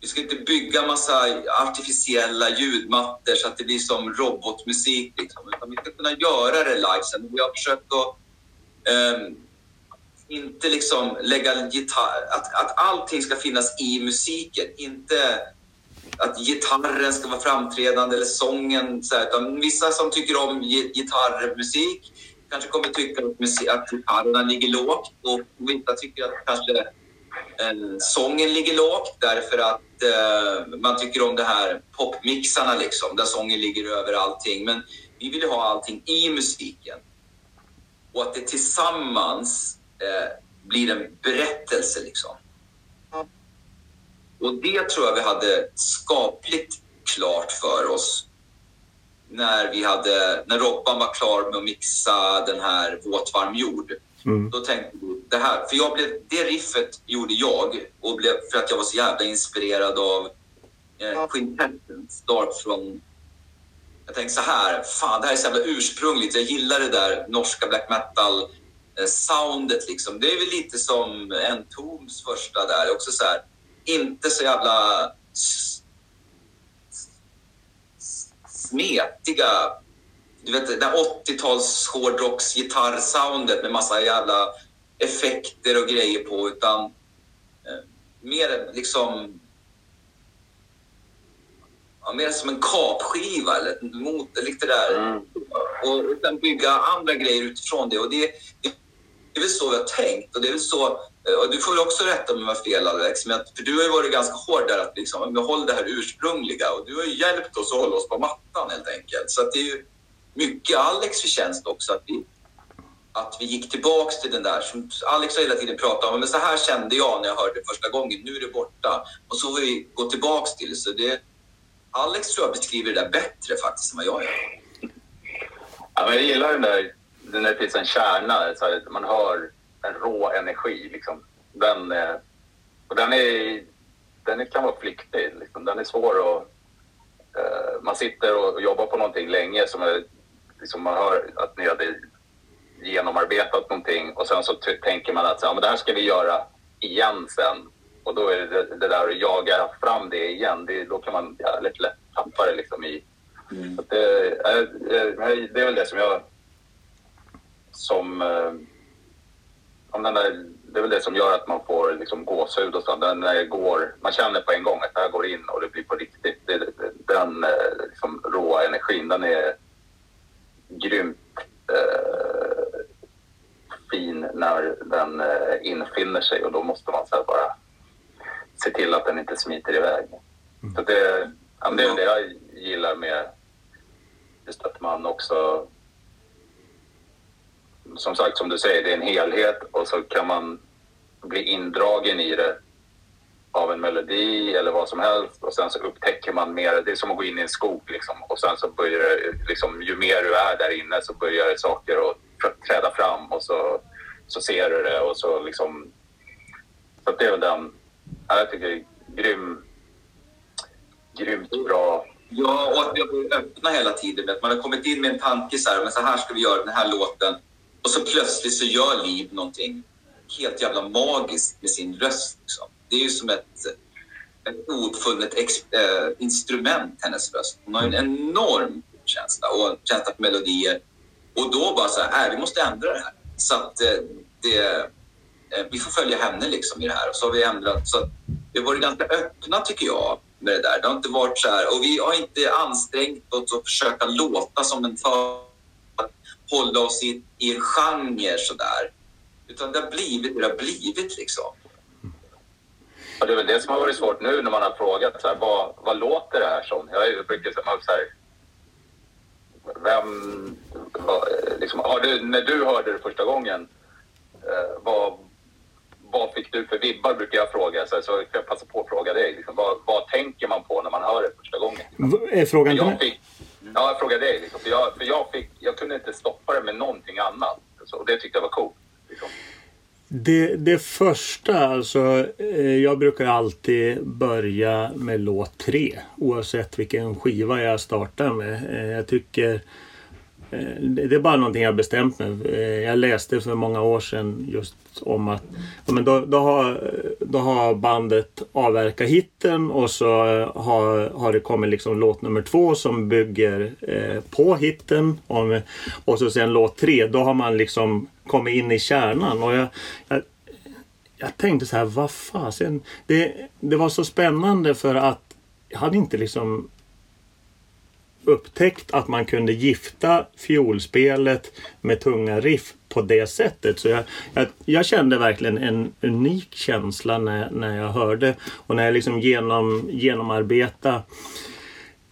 Vi ska inte bygga massa artificiella ljudmattor så att det blir som robotmusik. Liksom. Utan vi ska kunna göra det live sen. Vi har försökt att eh, inte liksom lägga gitarr... Att, att allting ska finnas i musiken. Inte att gitarren ska vara framträdande eller sången. Så här, utan vissa som tycker om gitarrmusik kanske kommer tycka att, musik, att gitarrerna ligger lågt och vissa tycker att kanske eh, sången ligger lågt därför att eh, man tycker om det här popmixarna liksom, där sången ligger över allting. Men vi vill ha allting i musiken. Och att det tillsammans eh, blir en berättelse liksom. Och det tror jag vi hade skapligt klart för oss när vi hade, när Robban var klar med att mixa den här Våtvarm jord. Mm. Då tänkte vi, det här, för jag blev, det riffet gjorde jag och blev, för att jag var så jävla inspirerad av eh, Quintetten, Start från jag tänkte så här, fan det här är så jävla ursprungligt. Jag gillar det där norska black metal-soundet. Eh, liksom. Det är väl lite som en Toms första där. Också så här, inte så jävla smetiga du vet, det där 80-tals hårdrocks gitarrsoundet med massa jävla effekter och grejer på, utan eh, mer liksom... Ja, mer som en kapskiva eller motor, lite där. Mm. Och sen bygga andra grejer utifrån det. Och det, det, det är väl så vi har tänkt. Och det är väl så, eh, och du får väl också rätta om jag har fel Alex, men för du har ju varit ganska hård där att liksom, behålla det här ursprungliga och du har ju hjälpt oss att hålla oss på mattan helt enkelt. Så det är ju, mycket Alex förtjänst också att vi, att vi gick tillbaks till den där som Alex har hela tiden pratat om. Men så här kände jag när jag hörde det första gången. Nu är det borta. Och så får vi gå tillbaks till så det. Alex tror jag beskriver det där bättre faktiskt än vad jag gör. Ja, men jag gillar den där, när det finns en kärna, så här, man hör en rå energi. Liksom. Den, eh, och den, är, den kan vara flyktig. Liksom. Den är svår att... Uh, man sitter och jobbar på någonting länge som är liksom man hör att ni hade genomarbetat någonting och sen så tänker man att ja, men det här ska vi göra igen sen. Och då är det det där att jaga fram det igen, det, då kan man ja, lätt, tappa det liksom i... Mm. Det, är, det är väl det som jag... Som... Eh, om den där, det är väl det som gör att man får liksom gåshud och sånt. Den går, man känner på en gång att det här går in och det blir på riktigt. Det, den eh, liksom, råa energin, den är grymt eh, fin när den eh, infinner sig och då måste man så bara se till att den inte smiter iväg. Mm. Så det, ja, det är det jag gillar med just att man också som sagt, som du säger, det är en helhet och så kan man bli indragen i det av en melodi eller vad som helst och sen så upptäcker man mer. Det är som att gå in i en skog liksom. och sen så börjar det, liksom, ju mer du är där inne så börjar saker att träda fram och så, så ser du det och så liksom. Så det är väl den, jag tycker det är grym, grymt bra. Ja, och att vi har varit öppna hela tiden. Att man har kommit in med en tanke så här, men så här ska vi göra den här låten. Och så plötsligt så gör Liv någonting helt jävla magiskt med sin röst. Liksom. Det är ju som ett, ett ouppfunnet äh, instrument, hennes röst. Hon har en enorm känsla och känsla för melodier. Och då bara så här, äh, vi måste ändra det här. Så att äh, det, Eh, vi får följa henne liksom i det här. Och så har vi ändrat. Så vi har varit ganska öppna tycker jag med det där. Det har inte varit så här. Och vi har inte ansträngt oss att försöka låta som en för att hålla oss i, i en genre sådär. Utan det har blivit det har blivit liksom. Och det är väl det som har varit svårt nu när man har frågat så här, vad, vad låter det här som? Jag är ju mycket så här, vem, vad, liksom, har du, när du hörde det första gången, eh, vad, vad fick du för vibbar brukar jag fråga. Så, så jag passa på att fråga dig. Liksom, vad, vad tänker man på när man hör det första gången? Är frågan till jag fick, Ja, jag frågar dig. Liksom, för jag, för jag, fick, jag kunde inte stoppa det med någonting annat. Så, och det tyckte jag var coolt. Liksom. Det, det första, alltså eh, jag brukar alltid börja med låt tre oavsett vilken skiva jag startar med. Eh, jag tycker Eh, det är bara någonting jag bestämt mig eh, Jag läste för många år sedan just om att ja, men då, då, har, då har bandet avverkat hitten och så eh, har, har det kommit liksom låt nummer två som bygger eh, på hitten. Och, och så sen låt tre, då har man liksom kommit in i kärnan. Och jag, jag, jag tänkte så här, vad fasen. Det, det var så spännande för att jag hade inte liksom upptäckt att man kunde gifta fiolspelet med tunga riff på det sättet. Så jag, jag, jag, kände verkligen en unik känsla när, när jag hörde och när jag liksom genom, genomarbetade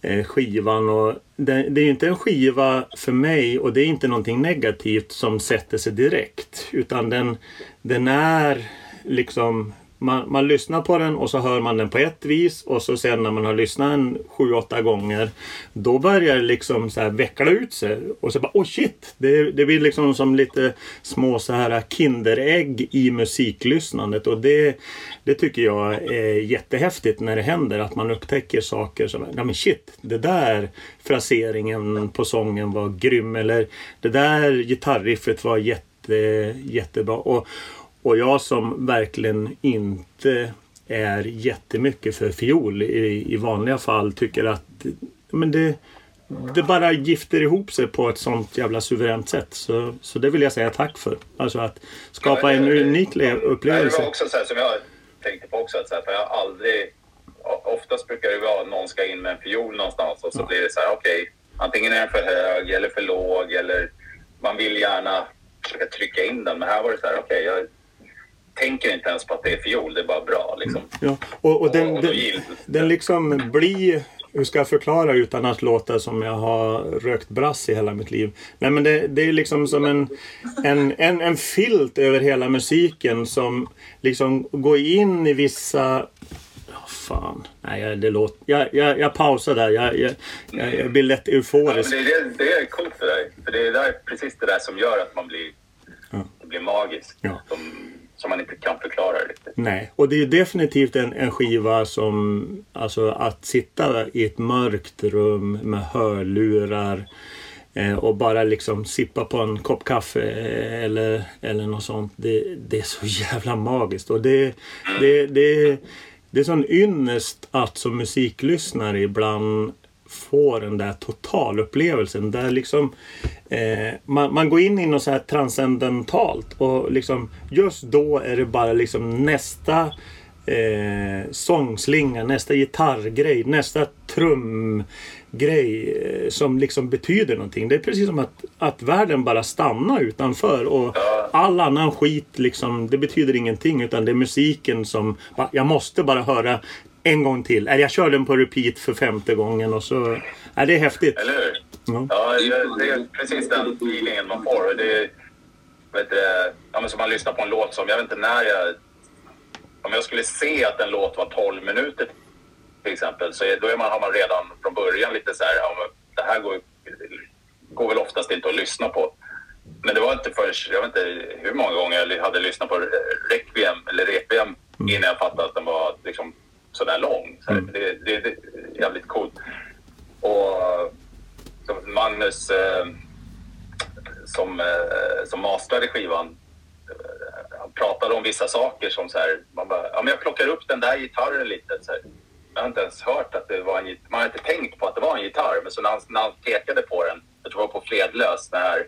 eh, skivan. Och det, det, är inte en skiva för mig och det är inte någonting negativt som sätter sig direkt. Utan den, den är liksom man, man lyssnar på den och så hör man den på ett vis och så sen när man har lyssnat en sju, åtta gånger då börjar det liksom så här veckla ut sig och så bara oh shit! Det, det blir liksom som lite små så här kinderägg i musiklyssnandet och det, det tycker jag är jättehäftigt när det händer att man upptäcker saker som, ja men shit, det där fraseringen på sången var grym eller det där gitarriffet var jätte, jättebra. Och, och jag som verkligen inte är jättemycket för fiol i, i vanliga fall tycker att men det, det bara gifter ihop sig på ett sånt jävla suveränt sätt. Så, så det vill jag säga tack för. Alltså att skapa en unik upplevelse. Det var också så här, som jag tänkte på också. Att så här, för jag har aldrig... Oftast brukar det vara att någon ska in med en fiol någonstans och så ja. blir det så här, okej. Okay, antingen är den för hög eller för låg eller man vill gärna försöka trycka in den. Men här var det så här, okej, okay, tänker inte ens på att det är fiol, det är bara bra. Liksom. Ja, och, och den, och den, den liksom blir hur ska jag förklara utan att låta som jag har rökt brass i hela mitt liv? Nej men det, det är liksom som en, en, en, en filt över hela musiken som liksom går in i vissa fan. Nej, det låter... Jag, jag, jag pausar där. Jag, jag, jag, jag blir lätt euforisk. Ja, det, det, är coolt för dig. För det är där, precis det där som gör att man blir, ja. blir magisk. Ja. Som, som man inte kan förklara riktigt. Nej, och det är definitivt en, en skiva som, alltså att sitta i ett mörkt rum med hörlurar eh, och bara liksom sippa på en kopp kaffe eh, eller, eller något sånt. Det, det är så <laughs> jävla magiskt och det, det, det, det är sån ynnest att som musiklyssnare ibland få den där totalupplevelsen där liksom eh, man, man, går in i något så här transcendentalt och liksom just då är det bara liksom nästa eh, sångslinga, nästa gitarrgrej, nästa trumgrej eh, som liksom betyder någonting. Det är precis som att, att världen bara stannar utanför och all annan skit liksom, det betyder ingenting utan det är musiken som, jag måste bara höra en gång till. jag kör den på repeat för femte gången och så... Ja, det är häftigt. Eller hur? Ja, ja det, är precis den feelingen man får. Det, vet, ja, men som man lyssnar på en låt som, jag vet inte när jag... Om jag skulle se att en låt var 12 minuter till exempel, så då är man, har man redan från början lite så här, ja, det här går, går väl oftast inte att lyssna på. Men det var inte förrän, jag vet inte hur många gånger jag hade lyssnat på Requiem eller Requiem mm. innan jag fattade att den var liksom sådär lång. Så mm. det, det, det, är jävligt coolt. Och Magnus eh, som, eh, som mastrade skivan eh, han pratade om vissa saker som så här, man bara, ja men jag plockar upp den där gitarren lite. Så här. Jag har inte ens hört att det var en man har inte tänkt på att det var en gitarr. Men så när han, när han pekade på den, jag tror det var på Fredlös, den här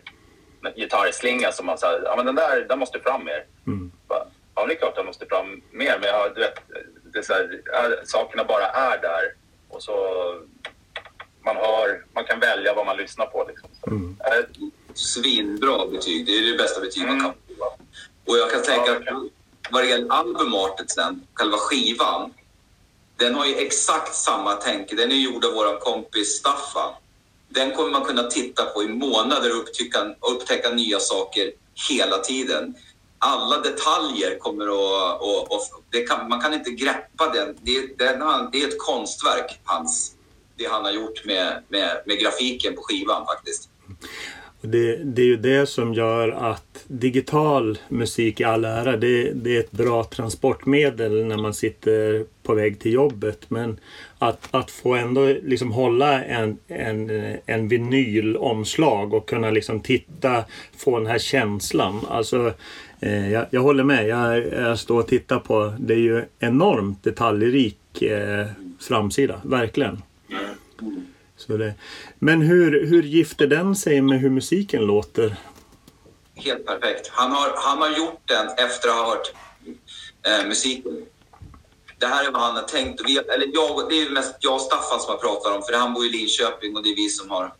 gitarrslinga som man sa, ja men den där, den måste fram mer. Mm. ja, det är klart att jag måste fram mer, men jag, är så här, sakerna bara är där. Och så man, har, man kan välja vad man lyssnar på. Liksom. Mm. Svinbra betyg. Det är det bästa betyg mm. man kan få. Och jag kan tänka ja, att vad det gäller albumartet sen, själva skivan. Den har ju exakt samma tänk. Den är gjord av vår kompis Staffan. Den kommer man kunna titta på i månader och upptäcka, upptäcka nya saker hela tiden. Alla detaljer kommer att... Och, och kan, man kan inte greppa den. Det, den, det är ett konstverk, hans, det han har gjort med, med, med grafiken på skivan faktiskt. Det, det, är ju det som gör att digital musik i all ära, det, det, är ett bra transportmedel när man sitter på väg till jobbet. Men att, att få ändå liksom hålla en, en, en vinylomslag och kunna liksom titta, få den här känslan. Alltså, eh, jag, jag, håller med. Jag, jag, står och tittar på, det är ju enormt detaljrik eh, framsida, verkligen. Så det, men hur, hur gifter den sig med hur musiken låter? Helt perfekt. Han har, han har gjort den efter att ha hört eh, musiken. Det här är vad han har tänkt. Vi, eller jag, det är mest jag och Staffan som har pratat om, för han bor i Linköping och det är vi som har...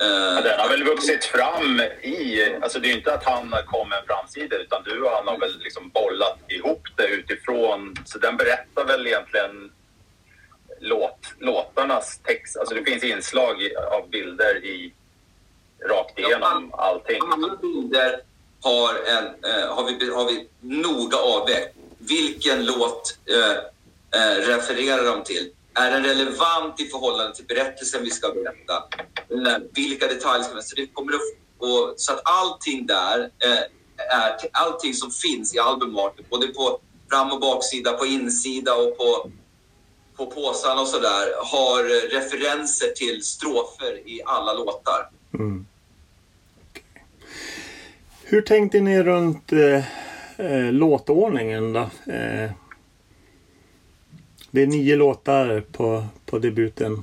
Eh, ja, den har väl vuxit fram i... Alltså det är inte att han kom med en framsida, utan du och han har väl liksom bollat ihop det utifrån. Så den berättar väl egentligen låt, låtarnas text. Alltså det finns inslag av bilder i rakt igenom allting. Alla bilder har, en, eh, har, vi, har vi noga avvägt. Vilken låt eh, eh, refererar de till? Är den relevant i förhållande till berättelsen vi ska berätta? Vilka detaljer ska vi... Så, det kommer att, och, så att allting där, eh, är, allting som finns i albumartet, både på fram och baksida, på insida och på på påsarna och sådär har referenser till strofer i alla låtar. Mm. Hur tänkte ni runt eh, eh låtordningen då? Eh, det är nio låtar på, på debuten.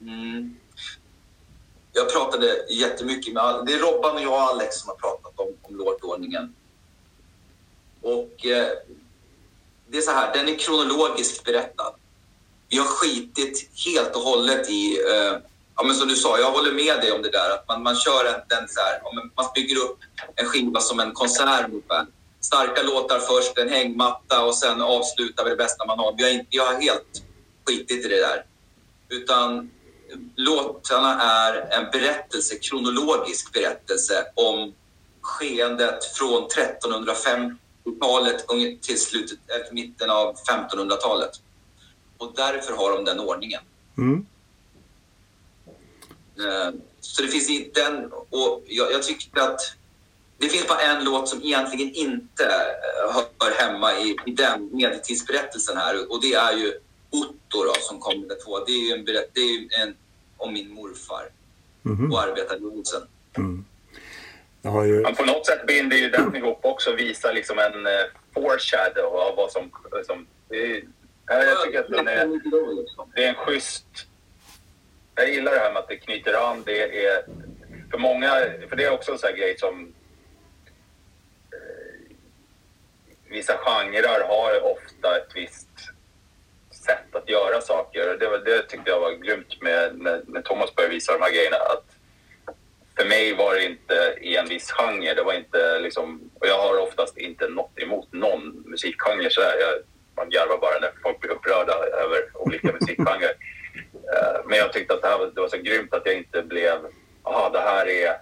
Mm. Jag pratade jättemycket med Det är Robban och jag och Alex som har pratat om, om låtordningen. Och eh, det är så här, den är kronologiskt berättad. Vi har skitit helt och hållet i, eh, ja men som du sa, jag håller med dig om det där, att man, man kör en, den så här, man bygger upp en skiva som en konsert ungefär. Starka låtar först, en hängmatta och sen avslutar vi det bästa man har. Inte, jag har helt skitit i det där. Utan låtarna är en berättelse, kronologisk berättelse om skeendet från 1350 talet till slutet, eller mitten av 1500-talet. Och därför har de den ordningen. Mm. Eh, så det finns inte en... Och jag, jag tycker att det finns bara en låt som egentligen inte eh, hör hemma i, i den medeltidsberättelsen här och det är ju Otto då, som kommer med två. Det är ju en, det är en om min morfar mm. och arbetarrörelsen. Mm. Ju... Men på något sätt binder ju den ihop också och visar liksom en uh, foreshadow av vad som... som det jag tycker att den är, det är en schysst... Jag gillar det här med att det knyter an. Det är för många... För det är också en sån här grej som... Eh, vissa genrer har ofta ett visst sätt att göra saker. Det, det tyckte jag var grymt med, med, med Thomas började visa de här grejerna. Att för mig var det inte i en viss genre. Det var inte liksom, och jag har oftast inte något emot någon musikgenre. Så jag, man garvar bara när folk blir upprörda över olika musikgenrer. <laughs> Eh, men jag tyckte att det, här var, det var så grymt att jag inte blev, aha det här är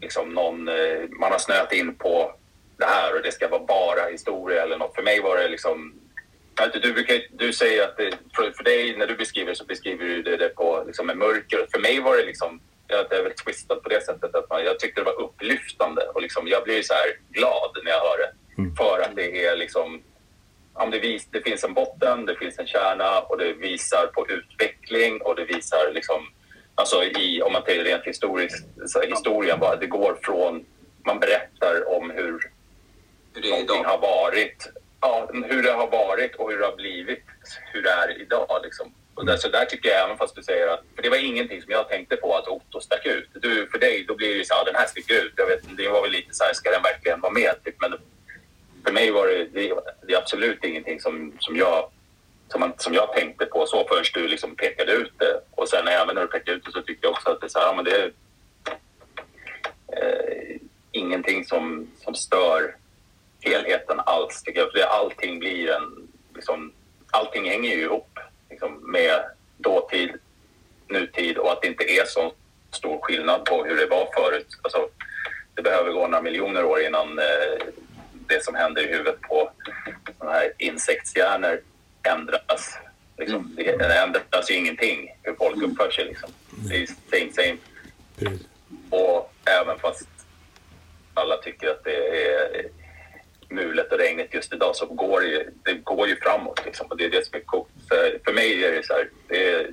liksom någon, eh, man har snöat in på det här och det ska vara bara historia eller något. För mig var det liksom du, brukar, du säger att det, för, för dig, när du beskriver så beskriver du det, det på liksom med mörker. För mig var det liksom det är väl twistat på det sättet att man, jag tyckte det var upplyftande och liksom, jag blir så här glad när jag hör det. Mm. För att det är liksom, det, vis, det finns en botten, det finns en kärna och det visar på utveckling och det visar liksom, alltså i, om man tänker rent historiskt, så historien bara, det går från, man berättar om hur, hur det någonting har varit, ja, hur det har varit och hur det har blivit, hur det är idag liksom. Och där, så där tycker jag, även fast du säger att... För det var ingenting som jag tänkte på att Otto stack ut. Du, för dig, då blir det så här, den här sticker ut. Jag vet, det var väl lite så här, ska den verkligen vara med? Typ. Men absolut ingenting som, som, jag, som, man, som jag tänkte på så förrän du liksom pekade ut det. Och sen även när du pekade ut det så tyckte jag också att det är så här, ja, men det är eh, ingenting som, som stör helheten alls. Tycker jag. För allting blir en... Liksom, allting hänger ju ihop liksom, med dåtid, nutid och att det inte är så stor skillnad på hur det var förut. Alltså, det behöver gå några miljoner år innan eh, det som händer i huvudet på såna här insektshjärnor ändras. Liksom, mm. det ändras ju ingenting hur folk uppför sig. Liksom. Det är same same. Och även fast alla tycker att det är mulet och regnigt just idag så går det ju, det går ju framåt. Liksom. Och det är det som är coolt. För, för mig är det så här, det är,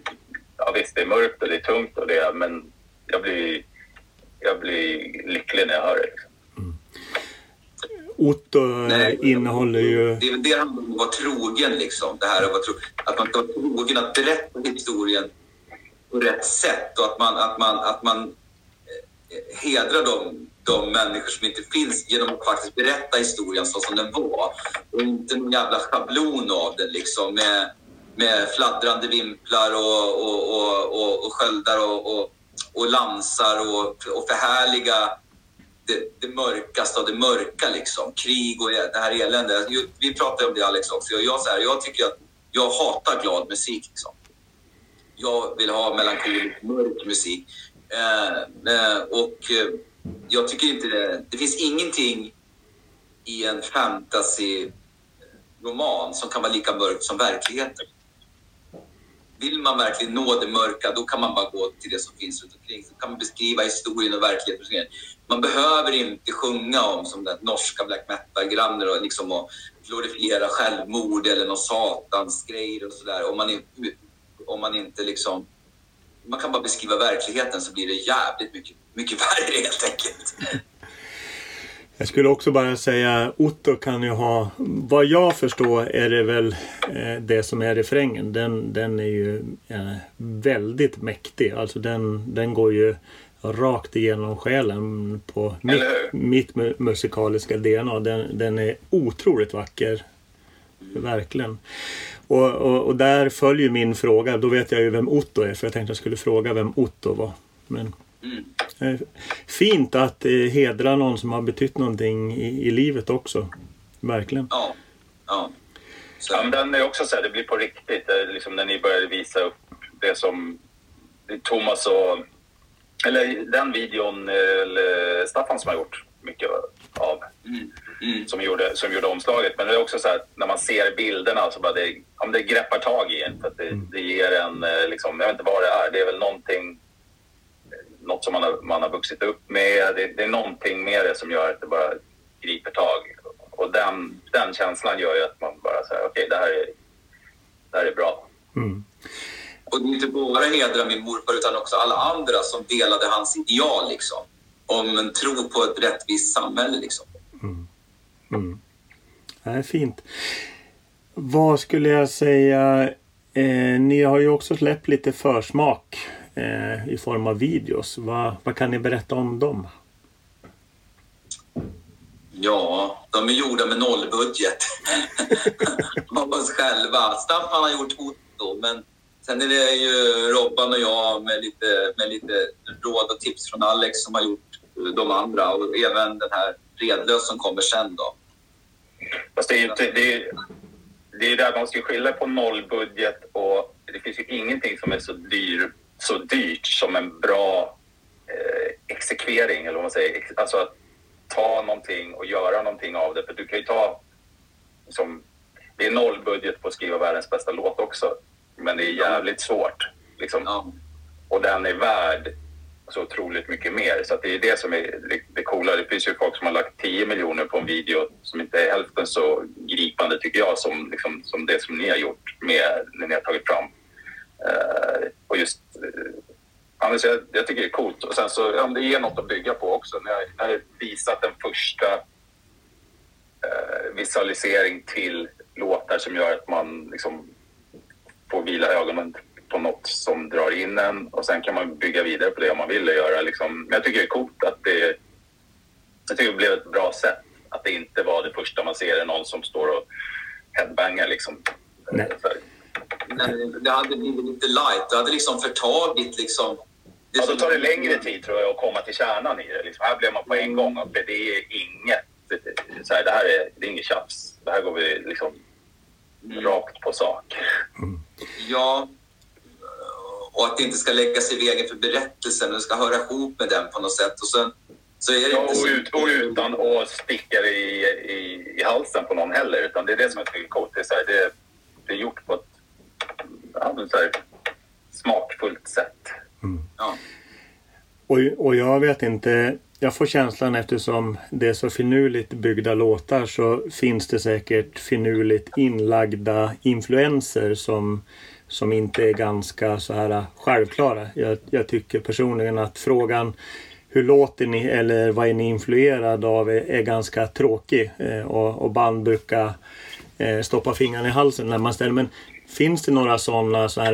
ja, visst det är mörkt och det är tungt och det, men jag blir, jag blir lycklig när jag hör det. Liksom. Mm. Otto Nej, innehåller ju... Det är väl det handlar om att vara trogen liksom. Det här att, vara tro, att man ska vara trogen att berätta historien på rätt sätt och att man, att man, att man eh, hedrar de, de människor som inte finns genom att faktiskt berätta historien så som den var. Och inte någon jävla schablon av den liksom med, med fladdrande vimplar och, och, och, och, och sköldar och, och, och lansar och, och förhärliga det, det mörkaste av det mörka. Liksom. Krig och det här eländet. Vi pratade om det Alex också. Jag, så här, jag tycker att jag hatar glad musik. Liksom. Jag vill ha melankolisk, mörk musik. Eh, eh, och eh, jag tycker inte det... Det finns ingenting i en fantasy-roman som kan vara lika mörkt som verkligheten vill man verkligen nå det mörka, då kan man bara gå till det som finns runt omkring. Så kan man beskriva historien och verkligheten. Man behöver inte sjunga om som den norska black metal-grannen och, liksom, och glorifiera självmord eller någon satans grejer och sådär. Om man, om man inte liksom... Man kan bara beskriva verkligheten så blir det jävligt mycket, mycket värre helt enkelt. <laughs> Jag skulle också bara säga Otto kan ju ha, vad jag förstår är det väl eh, det som är refrängen. Den, den är ju eh, väldigt mäktig. Alltså den, den går ju rakt igenom själen på mitt, mitt musikaliska DNA. Den, den är otroligt vacker. Verkligen. Och, och, och, där följer min fråga. Då vet jag ju vem Otto är för jag tänkte jag skulle fråga vem Otto var. Men Mm. Eh, fint att eh, hedra någon som har betytt någonting i, i livet också. Verkligen. Ja. ja. Så. ja men den är också så här, det blir på riktigt. Liksom när ni började visa upp det som Thomas och... Eller den videon, eller Staffan som har gjort mycket av. Mm. Mm. Som, gjorde, som gjorde omslaget. Men det är också så här när man ser bilderna så bara det, om det greppar tag i en. För det, mm. det ger en, eh, liksom, jag vet inte vad det är, det är väl någonting något som man har, man har vuxit upp med. Det, det är någonting med det som gör att det bara griper tag. Och den, den känslan gör ju att man bara säger okej, okay, det, här är, det här är bra. Mm. Och det är inte bara hedra min morfar utan också alla andra som delade hans ideal liksom. Om en tro på ett rättvist samhälle liksom. Mm. Mm. Det är fint. Vad skulle jag säga? Eh, ni har ju också släppt lite försmak eh, i form av videos. Va, vad kan ni berätta om dem? Ja, de är gjorda med nollbudget. <laughs> av oss själva. Staffan har gjort foto, men sen är det ju Robban och jag med lite, med lite råd och tips från Alex som har gjort de andra och även den här Redlös som kommer sen då. Fast det är ju inte, det är, det är där man ska skilja på nollbudget och det finns ju ingenting som är så dyr så dyrt som en bra eh, exekvering, eller vad man säger. Alltså att ta någonting och göra någonting av det. För du kan ju ta... Liksom, det är noll budget på att skriva världens bästa låt också. Men det är jävligt svårt. Liksom. Ja. Och den är värd så otroligt mycket mer. Så det är det som är det, coola. Det finns ju folk som har lagt 10 miljoner på en video som inte är hälften så gripande tycker jag som, liksom, som det som ni har gjort med när ni har tagit fram och just, uh, jag, jag, tycker det är coolt. Och sen så, ja, det ger något att bygga på också. När jag, när jag visat en första uh, visualisering till låtar som gör att man liksom får vila ögonen på något som drar in en och sen kan man bygga vidare på det om man vill göra. Liksom. Men jag tycker det är coolt att det, jag tycker det blev ett bra sätt. Att det inte var det första man ser, någon som står och headbanga liksom. Nej. Men det hade blivit lite light. Det hade liksom förtagit liksom... Ja, då tar det längre tid tror jag att komma till kärnan i det. Liksom, här blev man på en gång och det är inget, så här, det här är, det är inget tjafs. Det här går vi liksom rakt på sak. Ja. Och att det inte ska lägga sig i vägen för berättelsen. Det ska höra ihop med den på något sätt. Och sen så är det Ja, inte och, ut, och utan att sticka det i, i, i halsen på någon heller. Utan det är det som jag tycker är coolt. Det är, så här, det, det är gjort på ett ja, men så här, smakfullt sätt. Ja. Och, och jag vet inte. Jag får känslan eftersom det är så finurligt byggda låtar så finns det säkert finurligt inlagda influenser som, som inte är ganska så här självklara. Jag, jag tycker personligen att frågan hur låter ni eller vad är ni influerad av är, är ganska tråkig. Eh, och, och band brukar eh, stoppa fingrarna i halsen när man ställer. Men finns det några sådana så här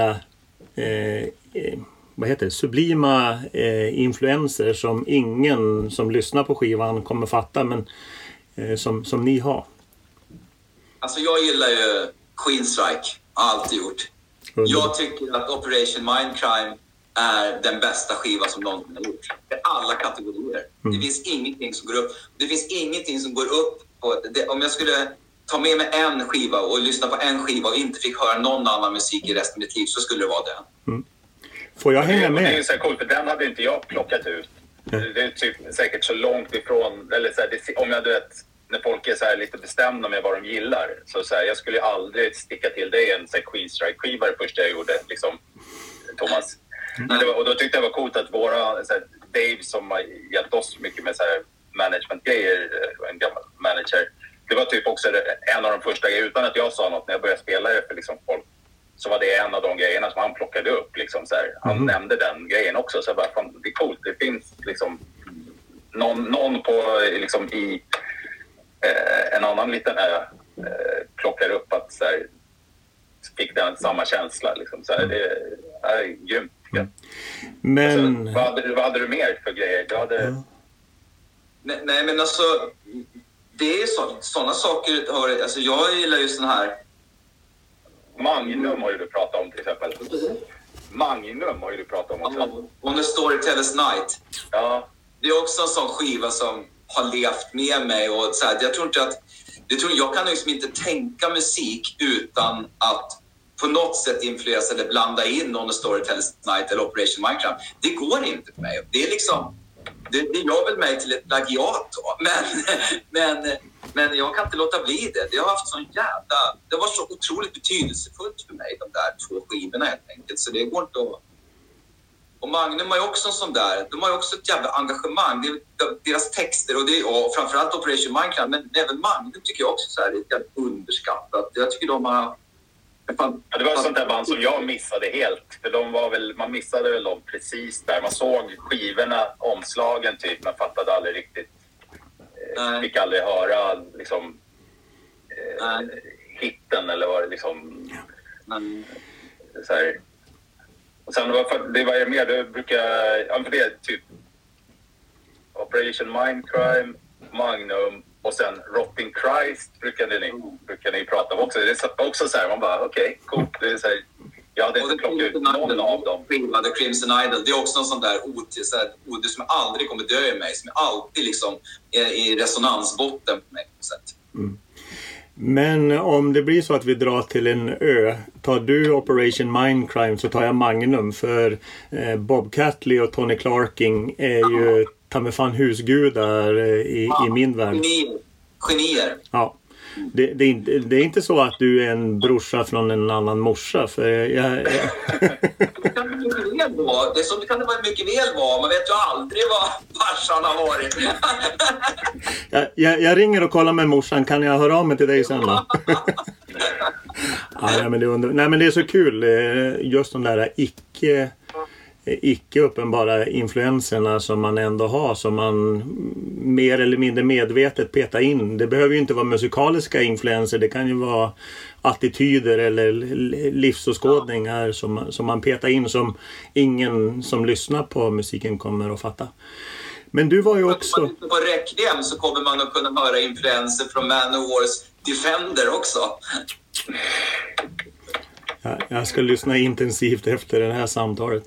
eh, eh, vad heter det, sublima eh, influenser som ingen som lyssnar på skivan kommer fatta men eh, som, som ni har. Alltså jag gillar ju Queenstrike. Alltid gjort. Jag tycker att Operation Mindcrime är den bästa skiva som någonsin har gjorts. I alla kategorier. Det finns ingenting som går upp. Det finns ingenting som går upp på... Det, om jag skulle ta med mig en skiva och lyssna på en skiva och inte fick höra någon annan musik i resten av mitt liv så skulle det vara den. Får jag hänga Och Det är med? ju så här coolt, för den hade inte jag plockat ut. Det är typ säkert så långt ifrån, eller så här, det, om jag du vet, när folk är så här lite bestämda med vad de gillar. Så, så här, jag skulle aldrig sticka till dig en så här Queenstrike-skiva det första jag gjorde, liksom, Thomas. Det var, och då tyckte jag det var coolt att våra, så här, Dave som har hjälpt oss mycket med så här managementgrejer, en gammal manager. Det var typ också en av de första grejerna, utan att jag sa något när jag började spela det för liksom folk så var det en av de grejerna som han plockade upp. Liksom, så här. Han nämnde den grejen också. Så jag bara, fan, det är coolt. Det finns liksom någon, någon på, liksom, i eh, en annan liten ö eh, plockar upp att så här, fick den samma känsla. Liksom. Så här, det är grymt. tycker jag. Men Så, vad, hade, vad hade du mer för grejer? Du hade, Nej, nej men alltså... Det är så, sådana saker. Har, alltså jag gillar ju sån här... Magnum har ju du pratat om till exempel. Magnum har ju du pratat om också. On a Storytellers Night. Ja, Det är också en sån skiva som har levt med mig. Och så här, jag tror inte att... Jag, tror, jag kan liksom inte tänka musik utan att på något sätt influeras eller blanda in On a Storytellers Night eller Operation Minecraft. Det går inte för mig. Det är liksom... Det, det gör väl mig till ett plagiat då. <laughs> Men, men, men jag kan inte låta bli det. Det har haft sån jävla... Det var så otroligt betydelsefullt för mig, de där två skivorna helt enkelt. Så det går inte att... Och Magnum har ju också en sån där, de har ju också ett jävla engagemang. Det är, deras texter och, det, och framförallt Operation Minecraft, men även Magnum tycker jag också så här, är jävligt underskattat. Jag tycker de har... Ja, det var ett sånt där band som jag missade helt. För de var väl, man missade väl dem precis där. Man såg skivorna, omslagen typ, men fattade aldrig riktigt. Eh, Nej. fick aldrig höra liksom, eh, Nej. hitten eller vad det liksom... men, Så här. Och sen var för, det var ju mer, du brukar... Ja, för det typ Operation Mindcrime, Magnum och sen Rotting Christ brukade ni, brukade ni prata om också. Det är så- också så här, man bara okej, coolt. Det är så här, jag hade inte plockat ut någon Idol, av dem. The Crimson Idol, det är också en sån där ode som aldrig kommer dö i mig, som alltid liksom är i resonansbotten på mig på något sätt. Men om det blir så att vi drar till en ö. Tar du Operation Mindcrime så tar jag Magnum. För eh, Bob Catley och Tony Clarking är ju ta mig fan husgudar eh, i, i min värld. Genier. Genier. Ja. Det, det, är inte, det är inte så att du är en brorsa från en annan morsa. För jag, jag, <laughs> Det kan det mycket väl vara. Det är så det kan det vara mycket väl vara. Man vet ju aldrig vad farsan har varit. jag, jag, jag ringer och kollar med morsan. Kan jag höra av mig till dig sen då? <laughs> ja, nej, men det är under... nej men det är så kul. eh, Just de där icke icke uppenbara influenserna som man ändå har som man mer eller mindre medvetet petar in. Det behöver ju inte vara musikaliska influenser. Det kan ju vara attityder eller livsåskådningar som, man- som man petar in som ingen som lyssnar på musiken kommer att fatta. Men du var ju Om också... man lyssnar på Requiem så kommer man att kunna höra influenser från Manowars Defender också. Ja, jag ska lyssna intensivt efter det här samtalet.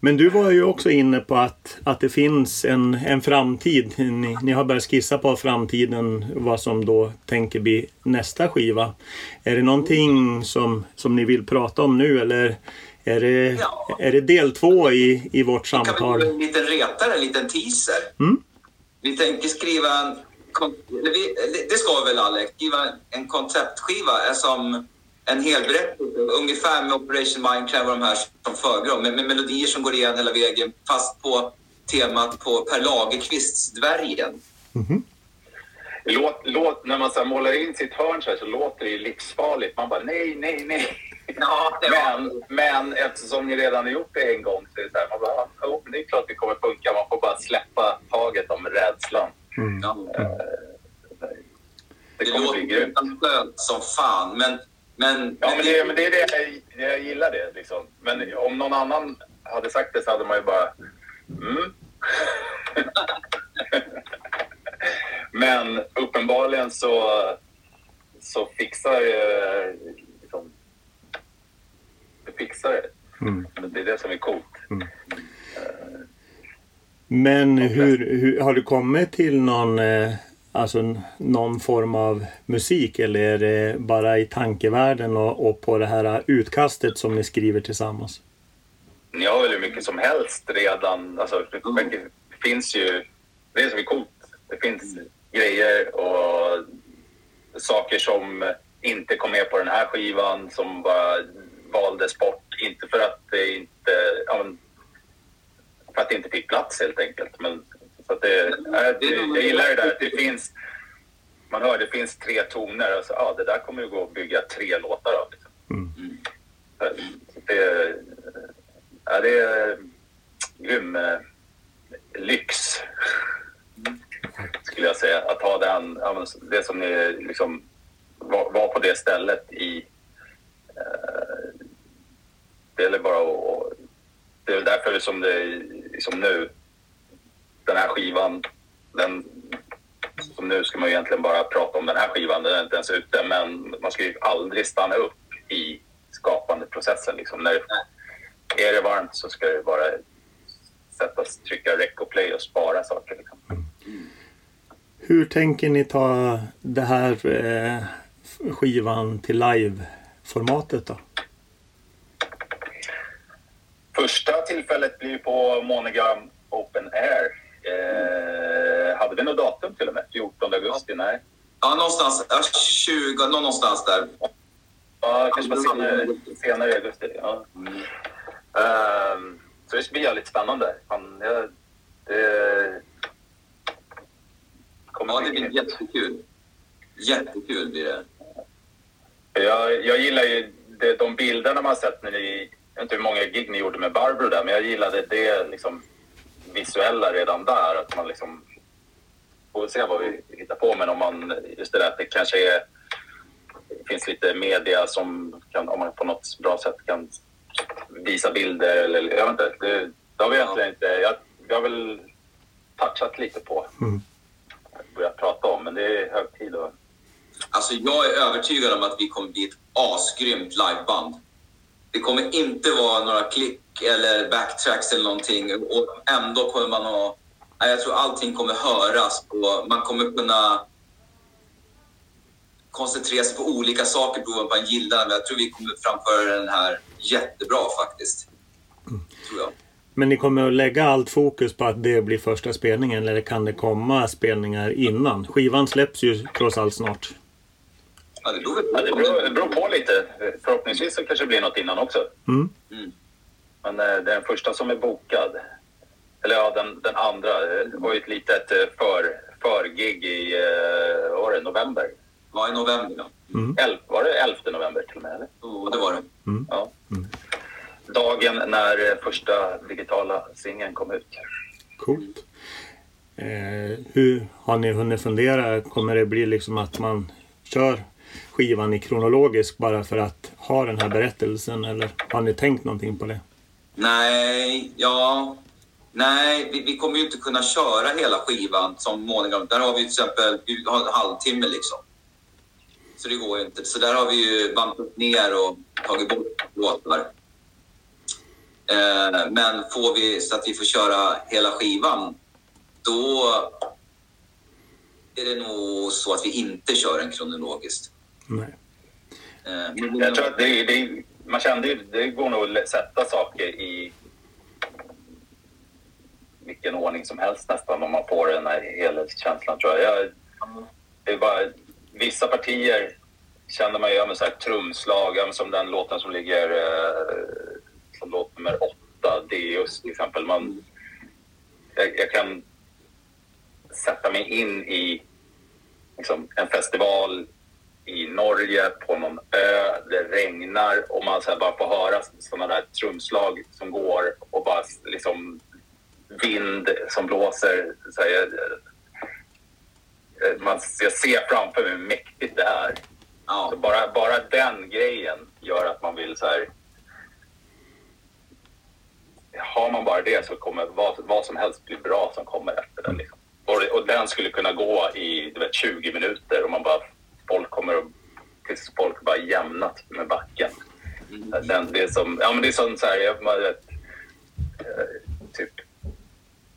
Men du var ju också inne på att, att det finns en, en framtid. Ni, ni har börjat skissa på framtiden, vad som då tänker bli nästa skiva. Är det någonting som, som ni vill prata om nu eller är det, Ja. är det del två i, i vårt Kan vi samtal? en liten retare, en liten teaser? Mm. Vi tänker skriva en... Det ska väl Alex? Skriva en konceptskiva är som en helberättelse. Ungefär med Operation Mindcraft och de här som förgrund. Med, med melodier som går igen hela vägen. Fast på temat på Per Lagerkvists Dvärgen. Låt, låt, när man så målar in sitt hörn så, här, så låter det ju livsfarligt. Man bara nej, nej, nej. Ja, det var... Men, men eftersom ni redan har gjort det en gång så är det så här, man bara, oh, det är klart det kommer funka. Man får bara släppa taget om rädslan. Ja. Det Det bli låter grymt. skönt som fan. Men, men, Ja, men det, men det är det jag, jag gillar det. Liksom. Men om någon annan hade sagt det så hade man ju bara... Mm. <laughs> men uppenbarligen så, så fixar eh, liksom, det fixar det. Mm. Men Det är det som är coolt. Men hur, hur, har du kommit till någon, eh, alltså, någon form av musik eller är det bara i tankevärlden och, och på det här utkastet som ni skriver tillsammans? Ni har väl hur mycket som helst redan. Alltså, det det finns ju... Det är som är coolt. Det finns grejer och saker som inte kom med på den här skivan som bara valdes bort. Inte för att det inte... Ja, men, för att det inte fick plats helt enkelt. Men, så att det, äh, jag gillar det där att det finns... Man hör det finns tre toner och så, ja, det där kommer ju gå att bygga tre låtar av. Liksom. Mm. Så det, ja, det är grym eh, lyx, skulle jag säga. Att ha den, det som ni liksom var, var på det stället i... Eh, det är bara att... Det är därför som det liksom nu, den här skivan, den, som nu ska man ju egentligen bara prata om den här skivan, den är inte ens ute, men man ska ju aldrig stanna upp i skapandeprocessen. Liksom. När är det varmt så ska det bara sättas, trycka rec och play och spara saker. Liksom. Hur tänker ni ta det här eh, skivan till live-formatet då? Första tillfället blir på Monogram Open Air. Eh, hade vi något datum till och med? 14 augusti? Nej. Ja, någonstans. Ja, 20, någonstans där. Ja, kanske var senare, senare i augusti. Ja. Ehm, så det ska bli jävligt spännande. Fan, jag, det kommer Ja, det bli blir jättekul. Jättekul blir det. Jag, jag gillar ju det, de bilderna man sett när ni... Jag vet inte hur många gig ni gjorde med Barbro där, men jag gillade det liksom, visuella redan där. Att man liksom... Får se vad vi hittar på, men om man... Just det där att det kanske är... Det finns lite media som kan, om man på något bra sätt kan visa bilder eller... Jag vet inte. Det, det har vi egentligen inte... Jag, vi har väl touchat lite på. Mm. Börjat prata om, men det är hög tid att... Alltså, jag är övertygad om att vi kommer bli ett asgrymt liveband. Det kommer inte vara några klick eller backtracks eller någonting. Och ändå kommer man att... Jag tror allting kommer höras och man kommer kunna koncentrera sig på olika saker beroende på vad man gillar. Men jag tror vi kommer framföra den här jättebra faktiskt. Tror jag. Men ni kommer att lägga allt fokus på att det blir första spelningen eller kan det komma spelningar innan? Skivan släpps ju trots allt snart. Ja, det beror väl Ja, det, på. beror, det beror på lite. Förhoppningsvis så kanske det blir något innan också. Mm. Mm. Men eh, det är den första som är bokad. Eller ja, den, den andra. eh, Det var ju ett litet eh, för, förgig i eh, var det, november. Ja, i november. Ja. Elf, var det 11 november till och med? Eller? Jo, det var det. Ja. Dagen när eh, första digitala singeln kom ut. Coolt. Eh, hur har ni hunnit fundera? Kommer det bli liksom att man kör skivan i kronologisk bara för att ha den här berättelsen eller har ni tänkt någonting på det? Nej, ja. Nej, vi, vi kommer ju inte kunna köra hela skivan som målningar. Där har vi till exempel vi har en halvtimme liksom. Så det går ju inte. Så där har vi ju bantat ner och tagit bort låtar. Eh, men får vi så att vi får köra hela skivan, då är det nog så att vi inte kör den kronologiskt. Nej. Eh, men vi- Jag tror att det, det, man kände ju, det går nog att sätta saker i vilken ordning som helst nästan om man får den här helhetskänslan tror jag. jag det är bara, vissa partier känner man ju, ja, men så här, trumslag, ja, som den låten som ligger eh, som låt nummer åtta, Deus till exempel. Man, jag, jag kan sätta mig in i liksom, en festival i Norge på någon ö. Det regnar och man så bara får höra sådana där trumslag som går och bara liksom vind som blåser. Så här, jag, man, jag ser framför mig hur mäktigt det är. ja, Så bara, bara den grejen gör att man vill så här... Har man bara det så kommer vad, vad som helst bli bra som kommer efter det. Liksom. Och, och den skulle kunna gå i du vet, 20 minuter och man bara... Folk kommer att... Tills folk bara jämnat med backen. Den, det är som... Ja, men det är som så här... Man, vet, eh, typ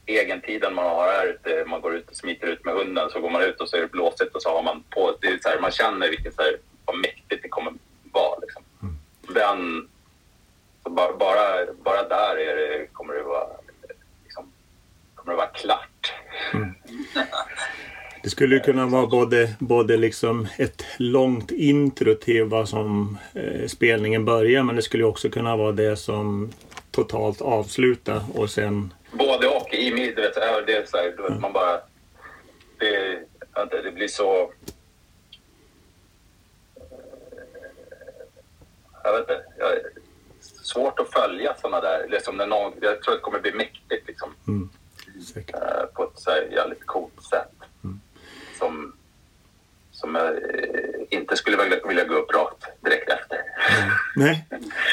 egentiden man har här ute, man går ut och smiter ut med hunden, så går man ut och så är det blåsigt och så har man på, det är så här, man känner vilket så här, vad mäktigt det kommer vara. Liksom. Den, så bara, bara, bara där är det, kommer det vara, liksom, kommer det vara klart. <laughs> Det skulle ju kunna vara både, både liksom ett långt intro till vad som eh, spelningen börjar men det skulle också kunna vara det som totalt avslutar och sen Både och. I mig, du vet, det är så här, vet, man bara... Det, ja, det, blir så... Jag vet inte. Jag, svårt att följa såna där. Liksom när någon, jag tror att det kommer bli mäktigt liksom, säkert. eh, på ett så här, jävligt coolt sätt. Som, som jag eh, inte skulle vilja, vilja gå upp rakt direkt efter. Nej.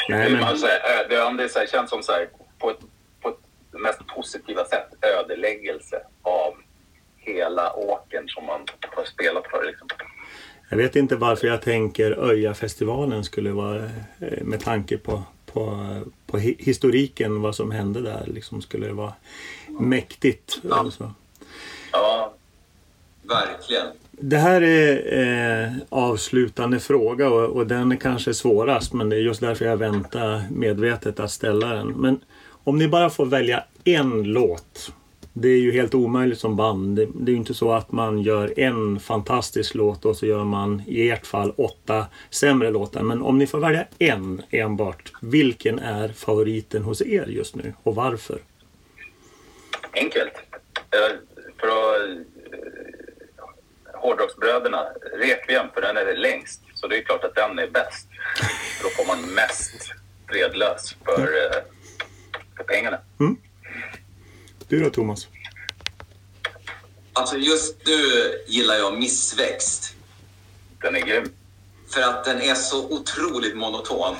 Nej men, ö- det, det så här, känns som så här, på, ett, på ett mest positiva sätt ödeläggelse av hela åkern som man har spelat för. Liksom. jag vet inte varför jag tänker Öja-festivalen skulle vara eh, med tanke på, på, på hi- historiken vad som hände där liksom skulle det vara mäktigt. Ja. Alltså. Ja, verkligen. Det här är eh, avslutande fråga och, och den är kanske svårast men det är just därför jag väntar medvetet att ställa den. Men om ni bara får välja en låt. Det är ju helt omöjligt som band. Det, det är ju inte så att man gör en fantastisk låt och så gör man i ert fall åtta sämre låtar. Men om ni får välja en enbart. Vilken är favoriten hos er just nu och varför? enkelt. Eh, För att, hårdrocksbröderna, Rekviem, för den är längst. Så det är klart att den är bäst. För då får man mest fredlös för, eh, för pengarna. Du då Thomas? Alltså just nu gillar jag Missväxt. Den är grym. För att den är så otroligt monoton.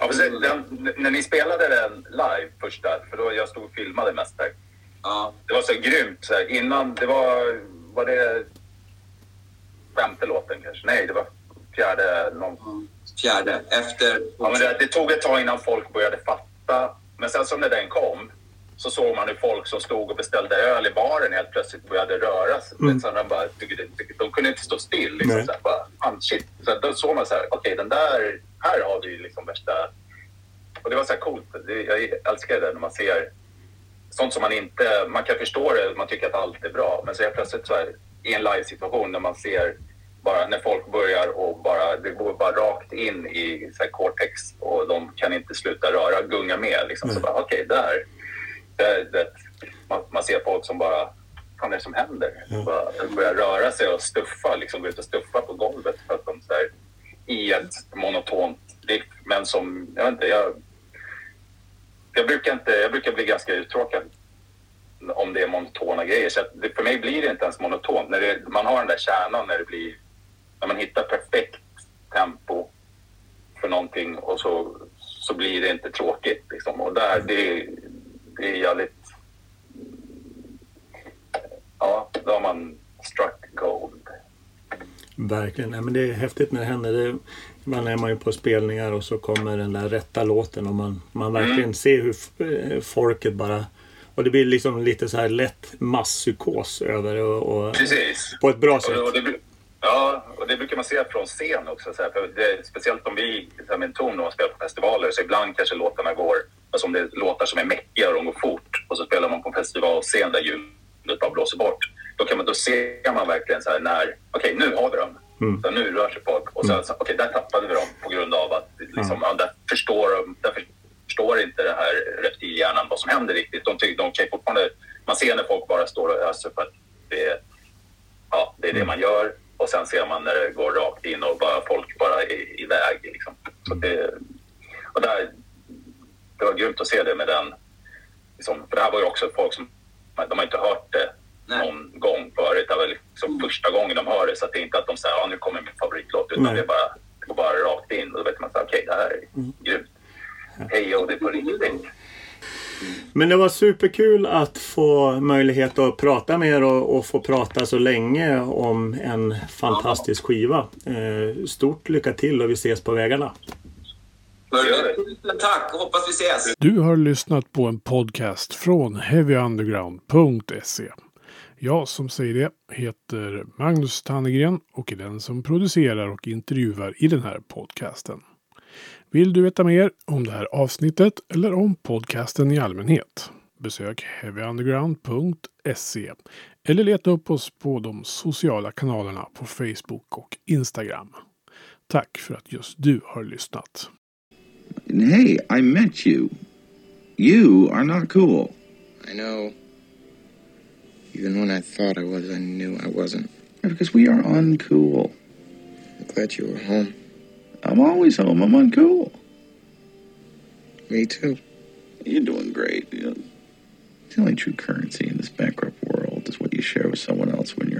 Ja, precis. den, när ni spelade den live första, för då jag stod och filmade mest där. Ja, Det var så grymt. Så här, innan, det var, var det femte låten kanske? Nej, det var fjärde. Någon, fjärde. Efter... ja, men det, det tog ett tag innan folk började fatta. Men sen så när den kom så såg man hur folk som stod och beställde öl i baren helt plötsligt började röra sig. Mm. Så de, bara, de, de, de kunde inte stå still. Liksom, så här, bara, fan, shit. Så då såg man så här, okej den där, här har vi liksom värsta... Och det var så här coolt. Jag älskar det när man ser sånt som man inte... Man kan förstå det, man tycker att allt är bra. Men så helt plötsligt så här, i en live-situation när man ser bara när folk börjar och bara, det går bara rakt in i så här, cortex och de kan inte sluta röra, gunga med. Liksom. Så Nej. bara, okej, där. Det, det, man, man ser folk som bara, vad är det som händer? Ja. Bara, börjar röra sig och stuffa, liksom gå ut och stuffa på golvet för att de så här, i ett monotont riff. Men som, jag vet inte, jag, jag brukar inte, jag brukar bli ganska uttråkad om det är monotona grejer. Så det, för mig blir det inte ens monotont. När det, man har den där kärnan när det blir, när man hittar perfekt tempo för någonting och så, så blir det inte tråkigt. Liksom. Och där, det, det är jävligt... Ja, då har man struck gold. Verkligen. Nej, men det är häftigt när det händer. Det, ibland är man ju på spelningar och så kommer den där rätta låten och man, man verkligen Mm. ser hur eh, folket bara... Och det blir liksom lite så här lätt masspsykos över och, och Precis. på ett bra sätt. Och, och det, ja, och det brukar man se från scen också. Så här, för det, speciellt om vi så här, med en ton och spelar på festivaler så ibland kanske låtarna går, alltså om det är låtar som är mäckiga och de går fort och så spelar man på en festivalscen där ljudet bara blåser bort. Då, kan man, då ser man verkligen så här när, okej nu har vi dem. Så nu rör sig folk och så, så okej där tappade vi dem på grund av att liksom, ja, där förstår de, där förstår inte det här reptilhjärnan vad som händer riktigt. De, tycker- de kan fortfarande, man ser när folk bara står och öser för att det är ja, det är det man gör. Och sen ser man när det går rakt in och bara, folk bara är iväg. Liksom. Så det, och där, det var grymt att se det med den. Liksom, för det här var ju också folk som de har inte hört det Nej. någon gång förut. Det var liksom första gången de hör det. Så att det är inte att de säger ja, nu kommer min favoritlåt. Utan Nej. det, är bara, det går bara rakt in. Och då vet man att okej, det här är grymt. Hej, och det på riktigt. Men det var superkul att få möjlighet att prata med er och, och få prata så länge om en fantastisk skiva. Eh, stort lycka till och vi ses på vägarna. Tack hoppas vi ses. Du har lyssnat på en podcast från heavyunderground.se. Jag som säger det heter Magnus Tannegren och är den som producerar och intervjuar i den här podcasten. Vill du veta mer om det här avsnittet eller om podcasten i allmänhet? Besök heavyunderground.se eller leta upp oss på de sociala kanalerna på Facebook och Instagram. Tack för att just du har lyssnat. Hey, I met you. You are not cool. I know. Even when I thought I was, I knew I wasn't. Because we are uncool. I'm glad you were home. I'm always home. I'm on uncool. Me too. You're doing great. You know, the only true currency in this bankrupt world is what you share with someone else when